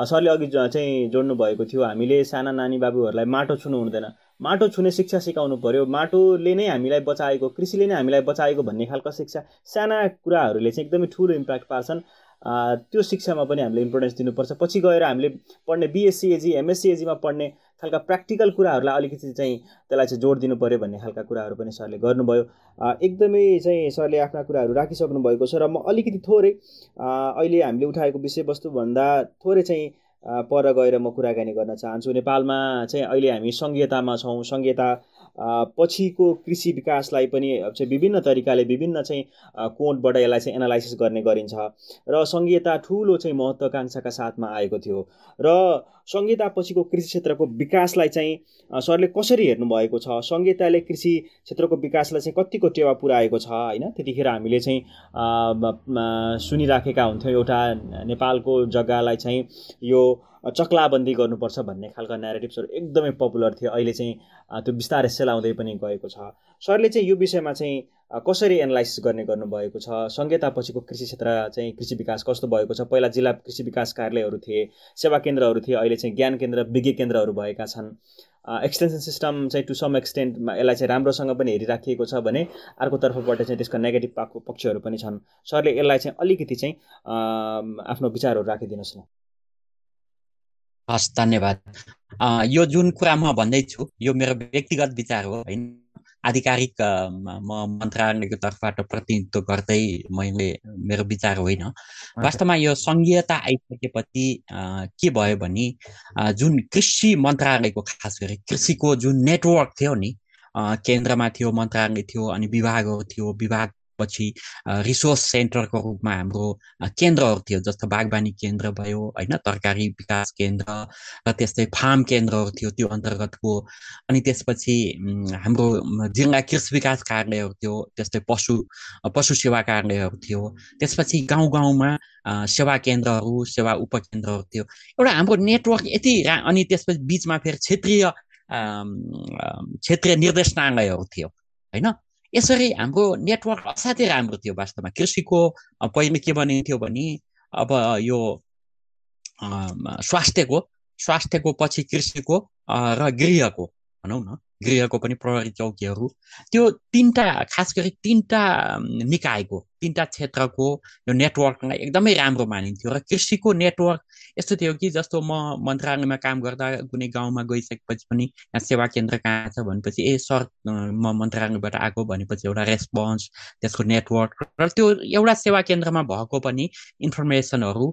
सरले अघि चाहिँ जोड्नु भएको थियो हामीले साना नानी बाबुहरूलाई माटो छुनु हुँदैन। माटो छुने शिक्षा सिकाउनु पर्यो। माटोले नै हामीलाई बचाएको कृषिले नै हामीलाई बचाएको भन्ने खालको शिक्षा साना कुराहरूले चाहिँ एकदमै ठुलो इम्प्याक्ट पार्छन्। त्यो शिक्षामा पनि हामीले इम्पोर्टेन्स दिनुपर्छ। पछि गएर हामीले पढ्ने बिएससिएजी एमएससिएजीमा पढ्ने खालका प्र्याक्टिकल कुराहरूलाई अलिकति चाहिँ त्यसलाई चाहिँ जोड दिनु पऱ्यो भन्ने खालका कुराहरू पनि सरले गर्नुभयो। एकदमै चाहिँ सरले आफ्ना कुराहरू राखिसक्नु भएको छ र म अलिकति थोरै अहिले हामीले उठाएको विषयवस्तुभन्दा थोरै चाहिँ पर गएर म कुराकानी गर्न चाहन्छु। नेपालमा चाहिँ अहिले हामी सङ्घीयतामा छौँ। सङ्घीयता पछिको कृषि विकासलाई पनि चाहिँ विभिन्न तरिकाले विभिन्न चाहिँ कोणबाट यसलाई चाहिँ एनालाइसिस गर्ने गरिन्छ। र सङ्घीयता ठुलो चाहिँ महत्त्वकाङ्क्षाका साथमा आएको थियो। र सङ्घीयता पछिको कृषि क्षेत्रको विकासलाई चाहिँ सरले कसरी हेर्नुभएको छ? सङ्घीयताले कृषि क्षेत्रको विकासलाई चाहिँ कतिको टेवा पुऱ्याएको छ? होइन त्यतिखेर हामीले चाहिँ सुनिराखेका हुन्थ्यौँ। एउटा नेपालको जग्गालाई चाहिँ यो चक्लाबन्दी गर्नुपर्छ भन्ने खालका नेरेटिभ्सहरू एकदमै पपुलर थियो अहिले चाहिँ त्यो बिस्तारै सेलाउँदै पनि गएको छ। सरले चाहिँ यो विषयमा चाहिँ कसरी एनालाइसिस गर्ने गर्नुभएको छ? संहिता पछिको कृषि क्षेत्र चाहिँ कृषि विकास कस्तो भएको छ? पहिला जिल्ला कृषि विकास कार्यालयहरू थिए सेवा केन्द्रहरू थिए अहिले चाहिँ ज्ञान केन्द्र विज्ञ केन्द्रहरू भएका छन्। एक्सटेन्सन सिस्टम चाहिँ टु सम एक्सटेन्टमा यसलाई चाहिँ राम्रोसँग पनि हेरिराखिएको छ भने अर्को तर्फबाट चाहिँ त्यसको नेगेटिभ पक्षहरू पनि छन्। सरले यसलाई चाहिँ अलिकति चाहिँ आफ्नो विचारहरू राखिदिनुहोस् न। हस् धन्यवाद। यो जुन कुरा म भन्दैछु यो मेरो व्यक्तिगत विचार हो होइन? आधिकारिक म मन्त्रालयको तर्फबाट प्रतिनिधित्व गर्दै मैले मेरो विचार होइन। वास्तवमा यो सङ्घीयता आइसकेपछि के भयो भने जुन कृषि मन्त्रालयको खास गरी कृषिको जुन नेटवर्क थियो नि केन्द्रमा थियो मन्त्रालय थियो अनि विभागहरू थियो विभाग पछि रिसोर्स सेन्टरको रूपमा हाम्रो केन्द्रहरू थियो जस्तो बागवानी केन्द्र भयो होइन तरकारी विकास केन्द्र र त्यस्तै फार्म केन्द्रहरू थियो त्यो अन्तर्गतको। अनि त्यसपछि हाम्रो जिल्ला कृषि विकास कार्यालयहरू थियो त्यस्तै पशु पशु सेवा कार्यालयहरू थियो। त्यसपछि गाउँ गाउँमा सेवा केन्द्रहरू सेवा उपकेन्द्रहरू थियो। एउटा हाम्रो नेटवर्क यति अनि त्यसपछि बिचमा फेरि क्षेत्रीय क्षेत्रीय निर्देशनालयहरू थियो होइन। यसरी हाम्रो नेटवर्क असाध्यै राम्रो थियो वास्तवमा। कृषिको पहिले के बनिन्थ्यो भने अब यो स्वास्थ्यको स्वास्थ्यको पछि कृषिको र गृहको। भनौँ न गृहको पनि प्रहरी चौकीहरू त्यो तिनवटा खास गरी तिनवटा निकायको तिनवटा क्षेत्रको यो नेटवर्कलाई एकदमै राम्रो मानिन्थ्यो र कृषिको नेटवर्क यस्तो थियो कि जस्तो म मन्त्रालयमा काम गर्दा कुनै गाउँमा गइसकेपछि पनि यहाँ सेवा केन्द्र कहाँ छ भनेपछि ए सर म मन्त्रालयबाट आएको भनेपछि एउटा रेस्पोन्स त्यसको नेटवर्क र त्यो एउटा सेवा केन्द्रमा भएको पनि इन्फर्मेसनहरू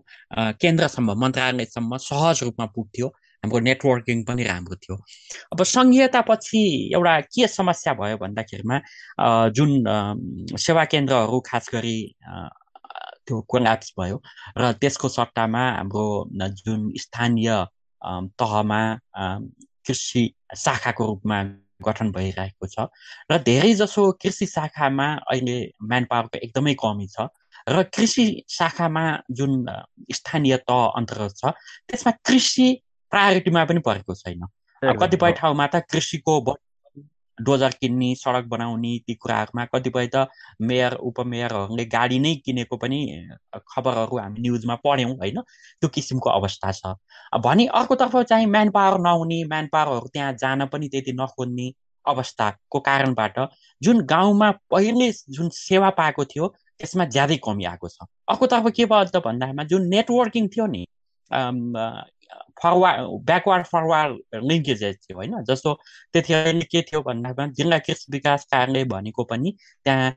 केन्द्रसम्म मन्त्रालयसम्म सहज रूपमा पुग्थ्यो। हाम्रो नेटवर्किङ पनि राम्रो थियो। अब सङ्घीयतापछि एउटा के समस्या भयो भन्दाखेरिमा जुन सेवा केन्द्रहरू खास गरी त्यो कोल्याप्स भयो र त्यसको सट्टामा हाम्रो जुन स्थानीय तहमा कृषि शाखाको रूपमा गठन भइरहेको छ र धेरै जसो कृषि शाखामा अहिले म्यान पावरको एकदमै कमी छ र कृषि शाखामा जुन स्थानीय तह अन्तर्गत छ त्यसमा कृषि प्रायोरिटीमा पनि परेको छैन। कतिपय ठाउँमा त कृषिको डोजर किन्ने सडक बनाउने ती कुराहरूमा कतिपय त मेयर उपमेयरहरूले गाडी नै किनेको पनि खबरहरू हामी न्युजमा पढ्यौँ होइन? त्यो किसिमको अवस्था छ। भने अर्कोतर्फ चाहिँ म्यान पावर नहुने म्यान पावरहरू त्यहाँ जान पनि त्यति नखोज्ने अवस्थाको कारणबाट जुन गाउँमा पहिले जुन सेवा पाएको थियो त्यसमा ज्यादै कमी आएको छ। अर्कोतर्फ के भयो त भन्दामा जुन नेटवर्किङ थियो नि फरवार्ड ब्याकवार्ड फरवार्ड लिङ्केजेस थियो होइन? जस्तो त्यतिखेर के थियो भन्दामा जिल्ला कृषि विकास कार्यालय भनेको पनि त्यहाँ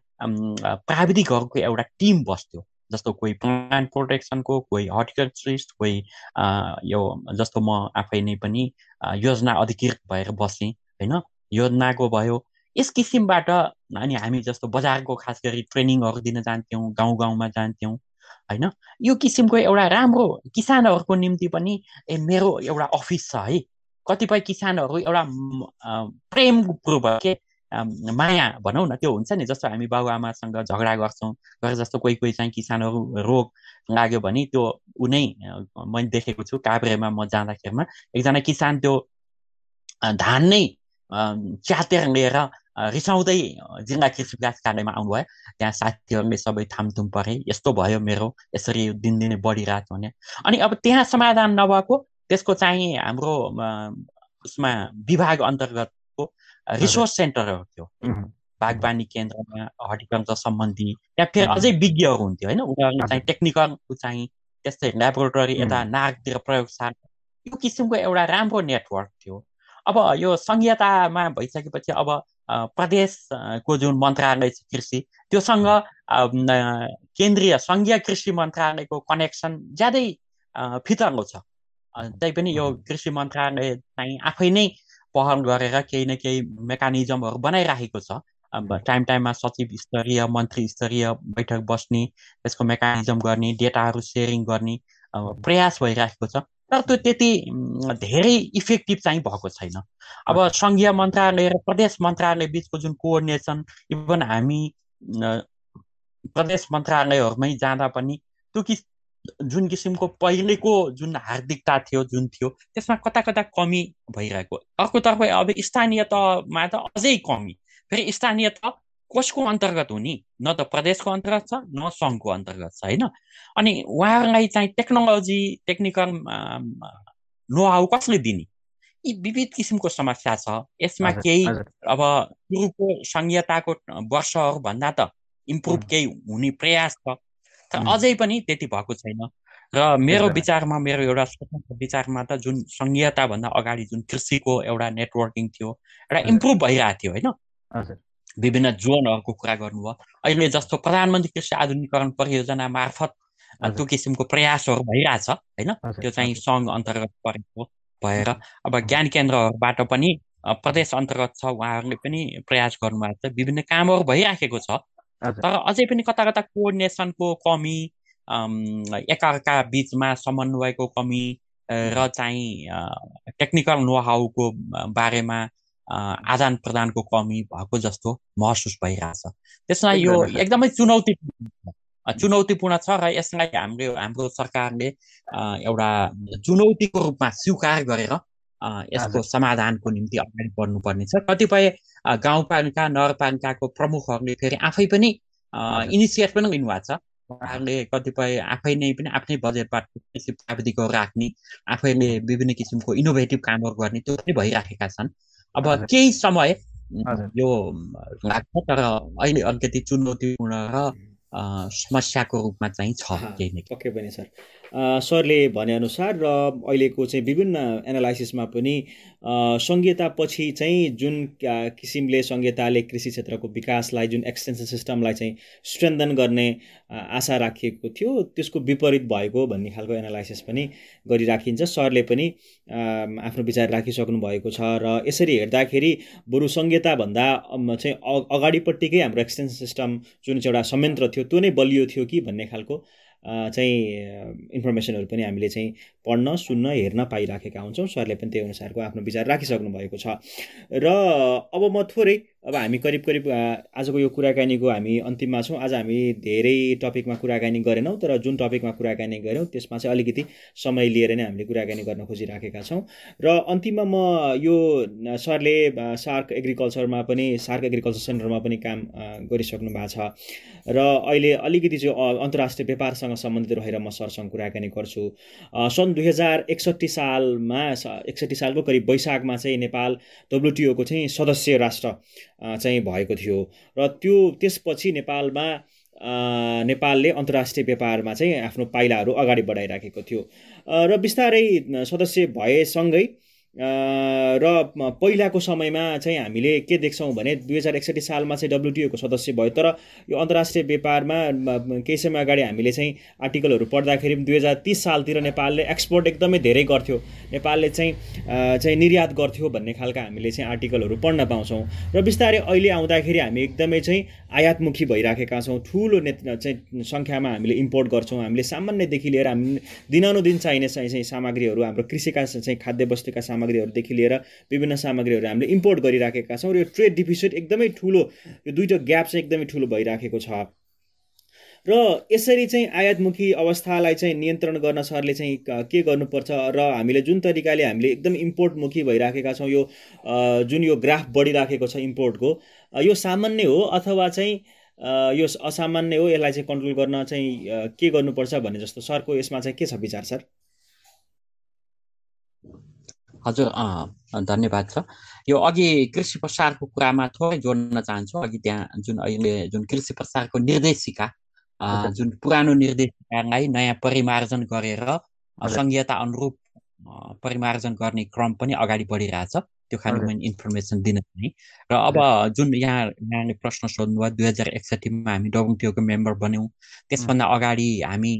प्राविधिकहरूको एउटा टिम बस्थ्यो। जस्तो कोही प्लान्ट प्रोटेक्सनको कोही हर्टिकल्चरिस्ट कोही यो जस्तो म आफै नै पनि योजना अधिकृत भएर बसेँ होइन? योजनाको भयो। यस किसिमबाट अनि हामी जस्तो बजारको खास गरी ट्रेनिङहरू दिन जान्थ्यौँ गाउँ गाउँमा जान्थ्यौँ। होइन? यो किसिमको एउटा राम्रो किसानहरूको निम्ति पनि ए मेरो एउटा अफिस छ है। कतिपय किसानहरू एउटा प्रेम कुरो भयो के? माया भनौँ न त्यो हुन्छ नि जस्तो हामी बाबुआमासँग झगडा गर्छौँ गरेर जस्तो कोही कोही चाहिँ किसानहरू रोग लाग्यो भने त्यो उनै मैले देखेको छु काभ्रेमा म जाँदाखेरिमा एकजना किसान त्यो धान नै च्यातेर लिएर रिसाउँदै जिल्ला कृषि विकास कार्यालयमा आउनुभयो त्यहाँ साथीहरूले सबै थामथुम परे यस्तो भयो मेरो यसरी दिनदिनै बढिरहेको भने अनि अब त्यहाँ समाधान नभएको त्यसको चाहिँ हाम्रो उसमा विभाग अन्तर्गतको रिसोर्स सेन्टरहरू थियो बागवानी केन्द्रमा हर्टिकल्चर सम्बन्धी त्यहाँ फेरि अझै विज्ञहरू हुन्थ्यो होइन उनीहरूले चाहिँ टेक्निकल चाहिँ त्यस्तै ल्याबोरेटरी यता नागतिर प्रयोगशाला यो किसिमको एउटा राम्रो नेटवर्क थियो अब यो संहितामा भइसकेपछि अब प्रदेशको जुन मन्त्रालय छ कृषि त्योसँग केन्द्रीय सङ्घीय कृषि मन्त्रालयको कनेक्सन ज्यादै फितरलो छ। पनि यो कृषि मन्त्रालय चाहिँ आफै नै पहल गरेर केही न केही मेकानिजमहरू बनाइराखेको छ। टाइम टाइममा सचिव स्तरीय मन्त्री स्तरीय बैठक बस्ने त्यसको मेकानिजम गर्ने डेटाहरू सेयरिङ गर्ने प्रयास भइरहेको छ। तर त्यो त्यति धेरै इफेक्टिभ चाहिँ भएको छैन। अब सङ्घीय मन्त्रालय र प्रदेश मन्त्रालय बिचको जुन कोअर्डिनेसन इभन हामी प्रदेश मन्त्रालयहरूमै जाँदा पनि त्यो कि जुन किसिमको पहिलेको जुन हार्दिकता थियो जुन थियो त्यसमा कता कता कमी भइरहेको। अर्कोतर्फ अब स्थानीय तहमा त अझै कमी। फेरि स्थानीय तह कसको अन्तर्गत हुने? न त प्रदेशको अन्तर्गत छ न सङ्घको अन्तर्गत छ होइन? अनि उहाँहरूलाई चाहिँ टेक्नोलोजी टेक्निकल नोहाउ कसले दिने? यी विविध किसिमको समस्या छ। यसमा केही अब सुरुको संहिताको वर्षहरू भन्दा त इम्प्रुभ केही हुने प्रयास छ। तर अझै पनि त्यति भएको छैन। र मेरो विचारमा मेरो एउटा स्वतन्त्र विचारमा त जुन संहिताभन्दा अगाडि जुन कृषिको एउटा नेटवर्किङ थियो एउटा इम्प्रुभ भइरहेको थियो होइन? विभिन्न जोनहरूको कुरा गर्नुभयो अहिले जस्तो प्रधानमन्त्री कृषि आधुनिकरण परियोजना मार्फत त्यो किसिमको प्रयासहरू भइरहेछ होइन? त्यो चाहिँ सङ्घ अन्तर्गत परेको भएर अब ज्ञान केन्द्रहरूबाट पनि प्रदेश अन्तर्गत छ उहाँहरूले पनि प्रयास गर्नुभएको छ। विभिन्न कामहरू भइराखेको छ। तर अझै पनि कता कता कोअर्डिनेसनको कमी एकअर्का बिचमा समन्वयको कमी र चाहिँ टेक्निकल नोहाउको बारेमा आदान प्रदानको कमी भएको जस्तो महसुस भइरहेछ। त्यसमा यो एकदमै चुनौती चुनौतीपूर्ण छ र यसलाई हाम्रो हाम्रो सरकारले एउटा चुनौतीको रूपमा स्वीकार गरेर यसको समाधानको निम्ति अगाडि बढ्नुपर्ने छ। कतिपय गाउँपालिका नगरपालिकाको प्रमुखहरूले फेरि आफै पनि इनिसिएट पनि लिनुभएको छ। उहाँहरूले कतिपय आफै नै पनि आफ्नै बजेटबाट प्राविधिकहरू राख्ने आफैले विभिन्न किसिमको इनोभेटिभ कामहरू गर्ने त्यो पनि भइराखेका छन्। अब केही समय यो लाग्छ तर अहिले अलिकति चुनौतीपूर्ण र समस्याको रूपमा चाहिँ छ केही नै सर। सरले भनेअनुसार र अहिलेको चाहिँ विभिन्न एनालाइसिसमा पनि सङ्घीयतापछि चाहिँ जुन किसिमले सङ्घीयताले कृषि क्षेत्रको विकासलाई जुन एक्सटेन्सन सिस्टमलाई चाहिँ स्ट्रेन्थन गर्ने आशा राखिएको थियो त्यसको विपरीत भएको भन्ने खालको एनालाइसिस पनि गरिराखिन्छ। सरले पनि आफ्नो विचार राखिसक्नु भएको छ र यसरी हेर्दाखेरि बरु सङ्घीयताभन्दा चाहिँ अगाडिपट्टिकै हाम्रो एक्सटेन्सन सिस्टम जुन चाहिँ एउटा संयन्त्र थियो त्यो नै बलियो थियो कि भन्ने खालको चाहिँ इन्फर्मेसनहरू पनि हामीले चाहिँ पढ्न सुन्न हेर्न पाइराखेका हुन्छौँ। सरले पनि त्यही अनुसारको आफ्नो विचार राखिसक्नु भएको छ। र अब म थोरै अब हामी करिब करिब आजको यो कुराकानीको हामी अन्तिममा छौँ। आज हामी धेरै टपिकमा कुराकानी गरेनौँ तर जुन टपिकमा कुराकानी गऱ्यौँ त्यसमा चाहिँ अलिकति समय लिएर नै हामीले कुराकानी गर्न खोजिराखेका छौँ। र अन्तिममा म यो सरले सार्क एग्रिकल्चरमा पनि सार्क एग्रिकल्चर सेन्टरमा पनि काम गरिसक्नु भएको छ। र अहिले अलिकति चाहिँ अन्तर्राष्ट्रिय व्यापारसँग सम्बन्धित रहेर म सरसँग कुराकानी गर्छु। सन् दुई हजार एकसट्ठी सालमा एकसट्ठी सालको करिब वैशाखमा चाहिँ नेपाल डब्लुटिओको चाहिँ सदस्य राष्ट्र चाहिँ भएको थियो। र त्यो त्यसपछि नेपालमा नेपालले अन्तर्राष्ट्रिय व्यापारमा चाहिँ आफ्नो पाइलाहरू अगाडि बढाइराखेको थियो। र बिस्तारै सदस्य भएसँगै र पहिलाको समयमा चाहिँ हामीले के देख्छौँ भने दुई हजार एकसट्ठी सालमा चाहिँ डब्लुटिओको सदस्य भयो। तर यो अन्तर्राष्ट्रिय व्यापारमा केही समय अगाडि हामीले चाहिँ आर्टिकलहरू पढ्दाखेरि दुई हजार तिस सालतिर नेपालले एक्सपोर्ट एकदमै धेरै गर्थ्यो। नेपालले चाहिँ चाहिँ निर्यात गर्थ्यो भन्ने खालका हामीले चाहिँ आर्टिकलहरू पढ्न पाउँछौँ। र बिस्तारै अहिले आउँदाखेरि हामी एकदमै चाहिँ आयातमुखी भइराखेका छौँ। ठुलो ने चाहिँ सङ्ख्यामा हामीले इम्पोर्ट गर्छौँ। हामीले सामान्यदेखि लिएर हामी दिनानुदिन चाहिने चाहिँ सामग्रीहरू हाम्रो कृषिका चाहिँ खाद्य वस्तुका सामग्रीहरूदेखि लिएर विभिन्न सामग्रीहरू हामीले इम्पोर्ट गरिराखेका छौँ र यो ट्रेड डिफिसिट एकदमै ठुलो यो दुइटो ग्याप चाहिँ एकदमै ठुलो भइराखेको छ। र यसरी चाहिँ आयातमुखी अवस्थालाई चाहिँ नियन्त्रण गर्न सरले चाहिँ के गर्नुपर्छ र हामीले जुन तरिकाले हामीले एकदम इम्पोर्टमुखी भइराखेका छौँ यो जुन यो ग्राफ बढिराखेको छ इम्पोर्टको यो सामान्य हो अथवा चाहिँ यो असामान्य हो यसलाई चाहिँ कन्ट्रोल गर्न चाहिँ के गर्नुपर्छ भन्ने जस्तो सरको यसमा चाहिँ के छ विचार सर? हजुर धन्यवाद छ। यो अघि कृषि प्रसारको कुरामा थोरै जोड्न चाहन्छु। अघि त्यहाँ जुन अहिले जुन कृषि प्रसारको निर्देशिका जुन पुरानो निर्देशिकालाई नयाँ परिमार्जन गरेर सङ्घीयता अनुरूप परिमार्जन गर्ने क्रम पनि अगाडि बढिरहेछ। त्यो खालको मैले इन्फर्मेसन दिन चाहेँ र अब जुन यहाँ यहाँले प्रश्न सोध्नुभयो दुई हजार एकसट्ठीमा हामी डब्लुटिओको मेम्बर बन्यौँ। त्यसभन्दा अगाडि हामी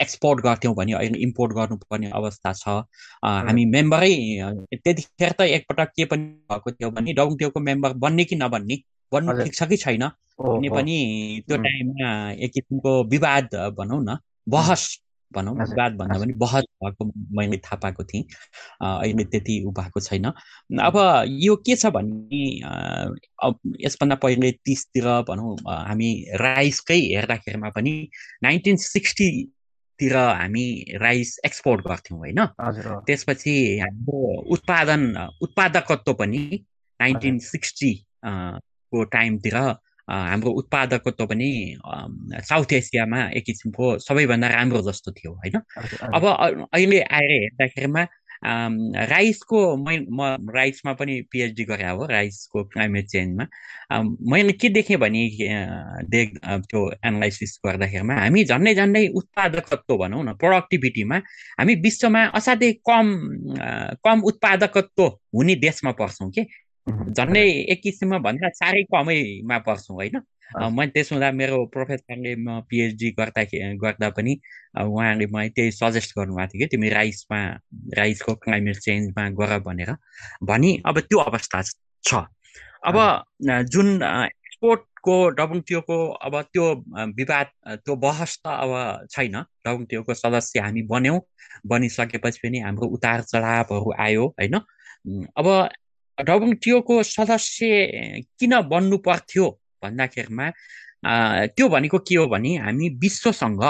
एक्सपोर्ट गर्थ्यौँ भने अहिले इम्पोर्ट गर्नुपर्ने अवस्था छ। हामी मेम्बरै त्यतिखेर त एकपटक के पनि भएको थियो भने डब्लुटिओको मेम्बर बन्ने कि नबन्ने बन्नु ठिक छ कि छैन? भने पनि त्यो टाइममा एक किसिमको विवाद भनौँ न बहस भनौँ विवाद भन्दा पनि बहस भएको मैले थाहा पाएको थिएँ। अहिले त्यति ऊ भएको छैन। अब यो के छ भने यसभन्दा पहिले तिसतिर भनौँ हामी राइसकै हेर्दाखेरिमा पनि नाइन्टिन सिक्सटीतिर हामी राइस एक्सपोर्ट गर्थ्यौँ होइन? त्यसपछि हाम्रो उत्पादन उत्पादकत्व पनि नाइन्टिन सिक्सटी को टाइमतिर हाम्रो उत्पादकत्व पनि साउथ एसियामा एक किसिमको सबैभन्दा राम्रो जस्तो थियो होइन? अब अहिले आएर हेर्दाखेरिमा राइसको मै म राइसमा पनि पिएचडी गरे हो राइसको क्लाइमेट चेन्जमा। मैले के देखेँ भने देख त्यो एनालाइसिस गर्दाखेरिमा हामी झन्डै झन्डै उत्पादकत्व भनौँ न प्रोडक्टिभिटीमा हामी विश्वमा असाध्यै कम कम उत्पादकत्व हुने देशमा पर्छौँ कि? झन्डै एक किसिममा भन्दा साह्रै कमैमा पर्छौँ होइन? मैले त्यसो हुँदा मेरो प्रोफेसरले म पिएचडी गर्दा गर्दा पनि उहाँले मलाई त्यही सजेस्ट गर्नुभएको थियो कि तिमी राइसमा राइसको क्लाइमेट चेन्जमा गर भनेर। भनी अब त्यो अवस्था छ। अब जुन एक्सपोर्टको डब्लुटिओको अब त्यो विवाद त्यो बहस त अब छैन। डब्लुटिओको सदस्य हामी बन्यौँ। बनिसकेपछि पनि हाम्रो उतार चढावहरू आयो होइन। अब डब्लुटिओको सदस्य किन बन्नु पर्थ्यो? भन्दाखेरिमा त्यो भनेको के हो भने हामी विश्वसँग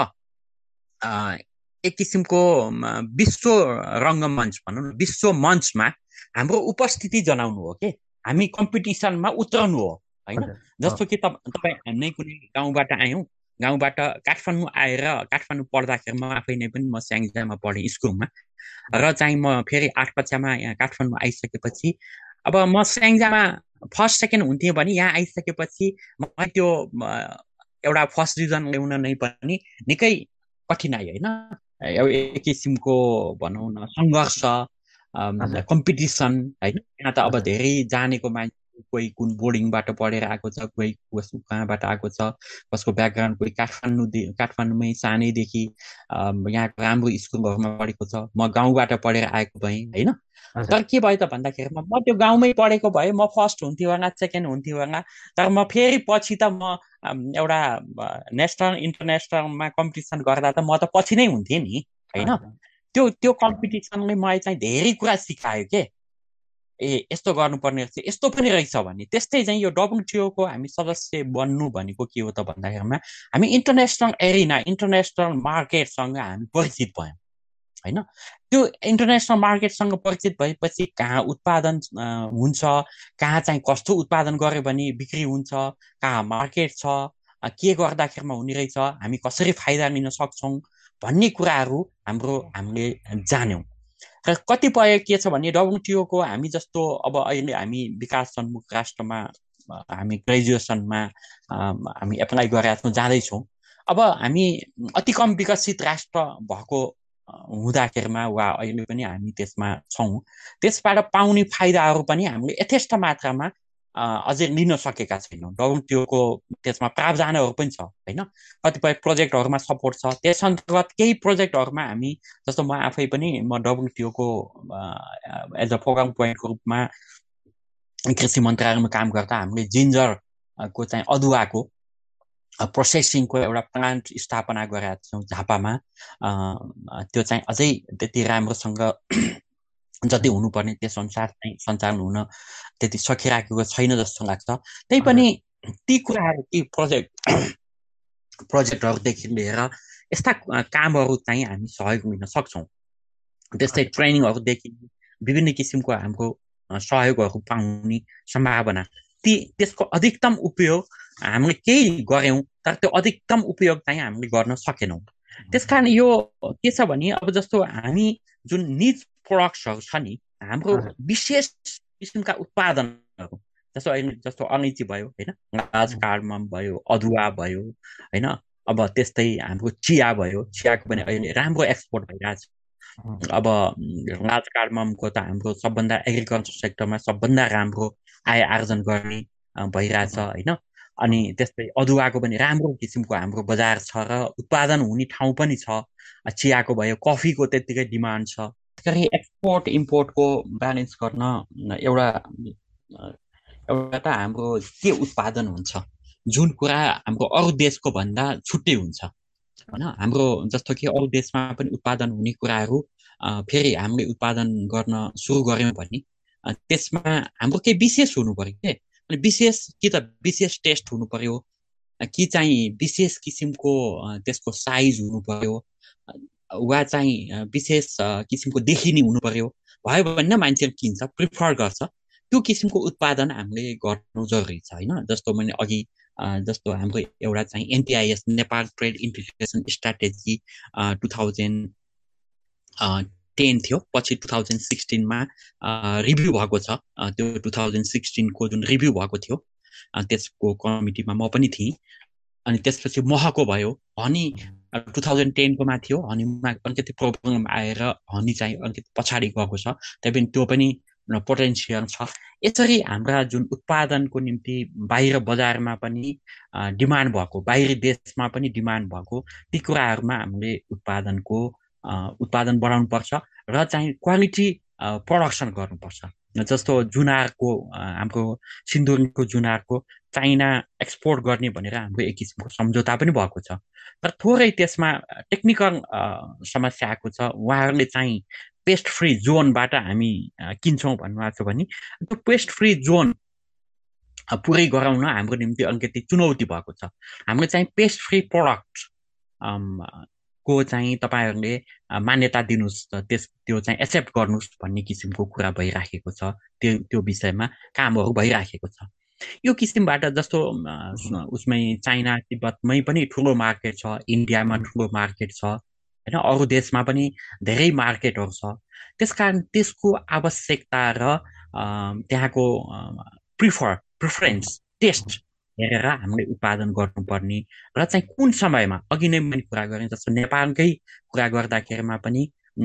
एक किसिमको विश्व रङ्गमञ्च भनौँ न विश्व मञ्चमा हाम्रो उपस्थिति जनाउनु हो कि? हामी कम्पिटिसनमा उत्रनु हो होइन? जस्तो कि तपाईँ नै कुनै गाउँबाट आयौँ गाउँबाट काठमाडौँ आएर काठमाडौँ पढ्दाखेरि म आफै नै पनि म स्याङ्जामा पढेँ स्कुलमा र चाहिँ म फेरि आठ कक्षामा यहाँ काठमाडौँ आइसकेपछि अब म स्याङ्जामा फर्स्ट सेकेन्ड हुन्थेँ भने यहाँ आइसकेपछि म त्यो एउटा फर्स्ट डिभिजन ल्याउन नै पनि निकै कठिनाइ होइन। एक किसिमको भनौँ न सङ्घर्ष कम्पिटिसन होइन? यहाँ त अब धेरै जानेको मान्छे कोही कुन बोर्डिङबाट पढेर आएको छ कोही कसको कहाँबाट आएको छ कसको ब्याकग्राउन्ड कोही काठमाडौँ काठमाडौँमै सानैदेखि यहाँको राम्रो स्कुलहरूमा पढेको छ। म गाउँबाट पढेर आएको भएँ होइन? तर के भयो त भन्दाखेरिमा म त्यो गाउँमै पढेको भए म फर्स्ट हुन्थ्यो होला सेकेन्ड हुन्थ्यो होला तर म फेरि पछि त म एउटा नेसनल इन्टरनेसनलमा कम्पिटिसन गर्दा त म त पछि नै हुन्थेँ नि होइन? त्यो त्यो कम्पिटिसनले मलाई चाहिँ धेरै कुरा सिकायो के? ए यस्तो गर्नुपर्ने रहेछ। यस्तो पनि रहेछ भने त्यस्तै चाहिँ यो डब्लुटिओको हामी सदस्य बन्नु भनेको के हो त भन्दाखेरिमा हामी इन्टरनेसनल एरिना इन्टरनेसनल मार्केटसँग हामी परिचित भयौँ होइन? त्यो इन्टरनेसनल मार्केटसँग परिचित भएपछि कहाँ उत्पादन हुन्छ कहाँ चाहिँ कस्तो उत्पादन गऱ्यो भने बिक्री हुन्छ कहाँ मार्केट छ के गर्दाखेरिमा हुने रहेछ हामी कसरी फाइदा लिन सक्छौँ भन्ने कुराहरू हाम्रो हामीले जान्यौँ। र कतिपय के छ भने डब्लुटिओको हामी जस्तो अब अहिले हामी विकास सन्मुख राष्ट्रमा हामी ग्रेजुएसनमा हामी एप्लाई गरेर जाँदैछौँ। अब हामी अति कम विकसित राष्ट्र भएको हुँदाखेरिमा वा अहिले पनि हामी त्यसमा छौँ। त्यसबाट पाउने फाइदाहरू पनि हामीले यथेष्ट मात्रामा अझै लिन सकेका छैनौँ। डब्लुटिओको त्यसमा प्रावधानहरू पनि छ होइन? कतिपय प्रोजेक्टहरूमा सपोर्ट छ। त्यस अन्तर्गत केही प्रोजेक्टहरूमा हामी जस्तो म आफै पनि म डब्लुटिओको एज अ प्रोग्राम पोइन्टको रूपमा कृषि मन्त्रालयमा काम गर्दा हामीले जिन्जरको चाहिँ अदुवाको प्रोसेसिङको एउटा प्लान्ट स्थापना गरेका थियौँ झापामा। त्यो चाहिँ अझै त्यति राम्रोसँग जति हुनुपर्ने त्यस अनुसार चाहिँ सञ्चालन हुन त्यति सकिराखेको छैन जस्तो लाग्छ। त्यही पनि ती कुराहरू ती प्रोजेक्ट प्रोजेक्टहरूदेखि लिएर यस्ता कामहरू चाहिँ हामी सहयोग लिन सक्छौँ। त्यस्तै ट्रेनिङहरूदेखि विभिन्न किसिमको हाम्रो सहयोगहरू पाउने सम्भावना। ती त्यसको अधिकतम उपयोग हामीले केही गऱ्यौँ तर त्यो अधिकतम उपयोग चाहिँ हामीले गर्न सकेनौँ। त्यस कारण यो के छ भने अब जस्तो हामी जुन निज प्रडक्ट्सहरू छ नि हाम्रो विशेष किसिमका उत्पादनहरू जस्तो अहिले जस्तो अलैँची भयो होइन? गाज कार्डमम भयो अदुवा भयो होइन? अब त्यस्तै हाम्रो चिया भयो। चियाको पनि अहिले राम्रो एक्सपोर्ट भइरहेछ। अब राज कार्डममको त हाम्रो सबभन्दा एग्रिकल्चर सेक्टरमा सबभन्दा राम्रो आय आर्जन गर्ने भइरहेछ होइन? अनि त्यस्तै अदुवाको पनि राम्रो किसिमको हाम्रो बजार छ र उत्पादन हुने ठाउँ पनि छ। चियाको भयो कफीको त्यत्तिकै डिमान्ड छ। गरी एक्सपोर्ट इम्पोर्टको ब्यालेन्स गर्न एउटा एउटा त हाम्रो के उत्पादन हुन्छ जुन कुरा हाम्रो अरू देशको भन्दा छुट्टै हुन्छ होइन? हाम्रो जस्तो कि अरू देशमा पनि उत्पादन हुने कुराहरू फेरि हामीले उत्पादन गर्न सुरु गऱ्यौँ भने त्यसमा हाम्रो केही विशेष हुनु पऱ्यो के? अनि विशेष कि त विशेष टेस्ट हुनु पर्यो कि चाहिँ विशेष किसिमको त्यसको साइज हुनु पर्यो वा चाहिँ विशेष किसिमको देखिने हुनु पर्यो। भयो भने मान्छेले किन्छ प्रिफर गर्छ। त्यो किसिमको उत्पादन हामीले गर्नु जरुरी छ होइन? जस्तो मैले अघि जस्तो हाम्रो एउटा चाहिँ NPIS Nepal trade integration strategy two thousand ten थियो। पछि टु थाउजन्ड सिक्सटिनमा रिभ्यू भएको छ। त्यो टु थाउजन्ड सिक्सटिनको जुन रिभ्यू भएको थियो त्यसको कमिटीमा म पनि थिएँ। अनि त्यसपछि महको भयो। हनी टु थाउजन्ड टेनकोमा थियो हनीमा अलिकति प्रब्लम आएर हनी चाहिँ अलिकति पछाडि गएको छ। त्यही पनि त्यो पनि पोटेन्सियल छ। यसरी हाम्रा जुन उत्पादनको निम्ति बाहिर बजारमा पनि डिमान्ड भएको बाहिरी देशमा पनि डिमान्ड भएको ती कुराहरूमा हामीले उत्पादनको उत्पादन बढाउनु पर्छ र चाहिँ क्वालिटी प्रडक्सन गर्नुपर्छ। जस्तो जुनारको हाम्रो सिन्दुरको जुनारको चाइना एक्सपोर्ट गर्ने भनेर हाम्रो एक किसिमको सम्झौता पनि भएको छ। तर थोरै त्यसमा टेक्निकल समस्या आएको छ। उहाँहरूले चाहिँ पेस्ट फ्री जोनबाट हामी किन्छौँ भन्नुभएको छ भने त्यो पेस्ट फ्री जोन पुरै गराउन हाम्रो निम्ति अलिकति चुनौती भएको छ। हाम्रो चाहिँ पेस्ट फ्री प्रडक्ट को चाहिँ तपाईँहरूले मान्यता दिनुहोस् त्यस त्यो चाहिँ एक्सेप्ट गर्नुहोस् भन्ने किसिमको कुरा भइराखेको छ। त्यो त्यो विषयमा कामहरू भइराखेको छ। यो किसिमबाट जस्तो उसमै चाइना तिब्बतमै पनि ठुलो मार्केट छ इन्डियामा ठुलो मार्केट छ होइन अरू देशमा पनि धेरै मार्केटहरू छ। त्यस कारण त्यसको आवश्यकता र त्यहाँको प्रिफर प्रिफरेन्स टेस्ट हेरेर हामीले उत्पादन गर्नुपर्ने र चाहिँ कुन समयमा अघि नै मैले कुरा गरेँ जस्तो नेपालकै कुरा गर्दाखेरिमा पनि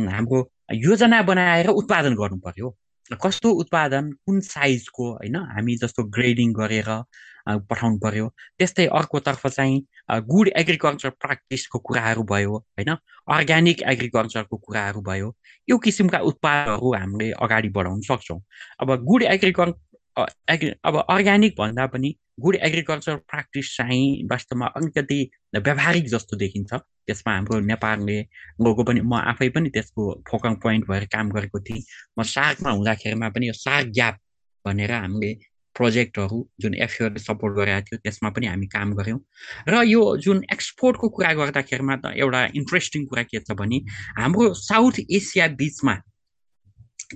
हाम्रो योजना बनाएर उत्पादन गर्नु पर्यो कस्तो उत्पादन कुन साइजको होइन? हामी जस्तो ग्रेडिङ गरेर पठाउनु पर्यो। त्यस्तै अर्कोतर्फ चाहिँ गुड एग्रिकल्चर प्र्याक्टिसको कुराहरू भयो होइन? अर्ग्यानिक एग्रिकल्चरको कुराहरू भयो। यो किसिमका उत्पादहरू हामीले अगाडि बढाउन सक्छौँ। अब गुड एग्रिकल् एग्रि अब अर्ग्यानिक भन्दा पनि गुड एग्रिकल्चर प्र्याक्टिस चाहिँ वास्तवमा अलिकति व्यावहारिक जस्तो देखिन्छ। त्यसमा हाम्रो नेपालले गएको पनि म आफै पनि त्यसको फोकल पोइन्ट भएर काम गरेको थिएँ। म सार्कमा हुँदाखेरिमा पनि यो सार्क ग्याप भनेर हामीले प्रोजेक्टहरू जुन एफओले सपोर्ट गरेको थियो त्यसमा पनि हामी काम गऱ्यौँ। र यो जुन एक्सपोर्टको कुरा गर्दाखेरिमा त एउटा इन्ट्रेस्टिङ कुरा के छ भने हाम्रो साउथ एसिया बिचमा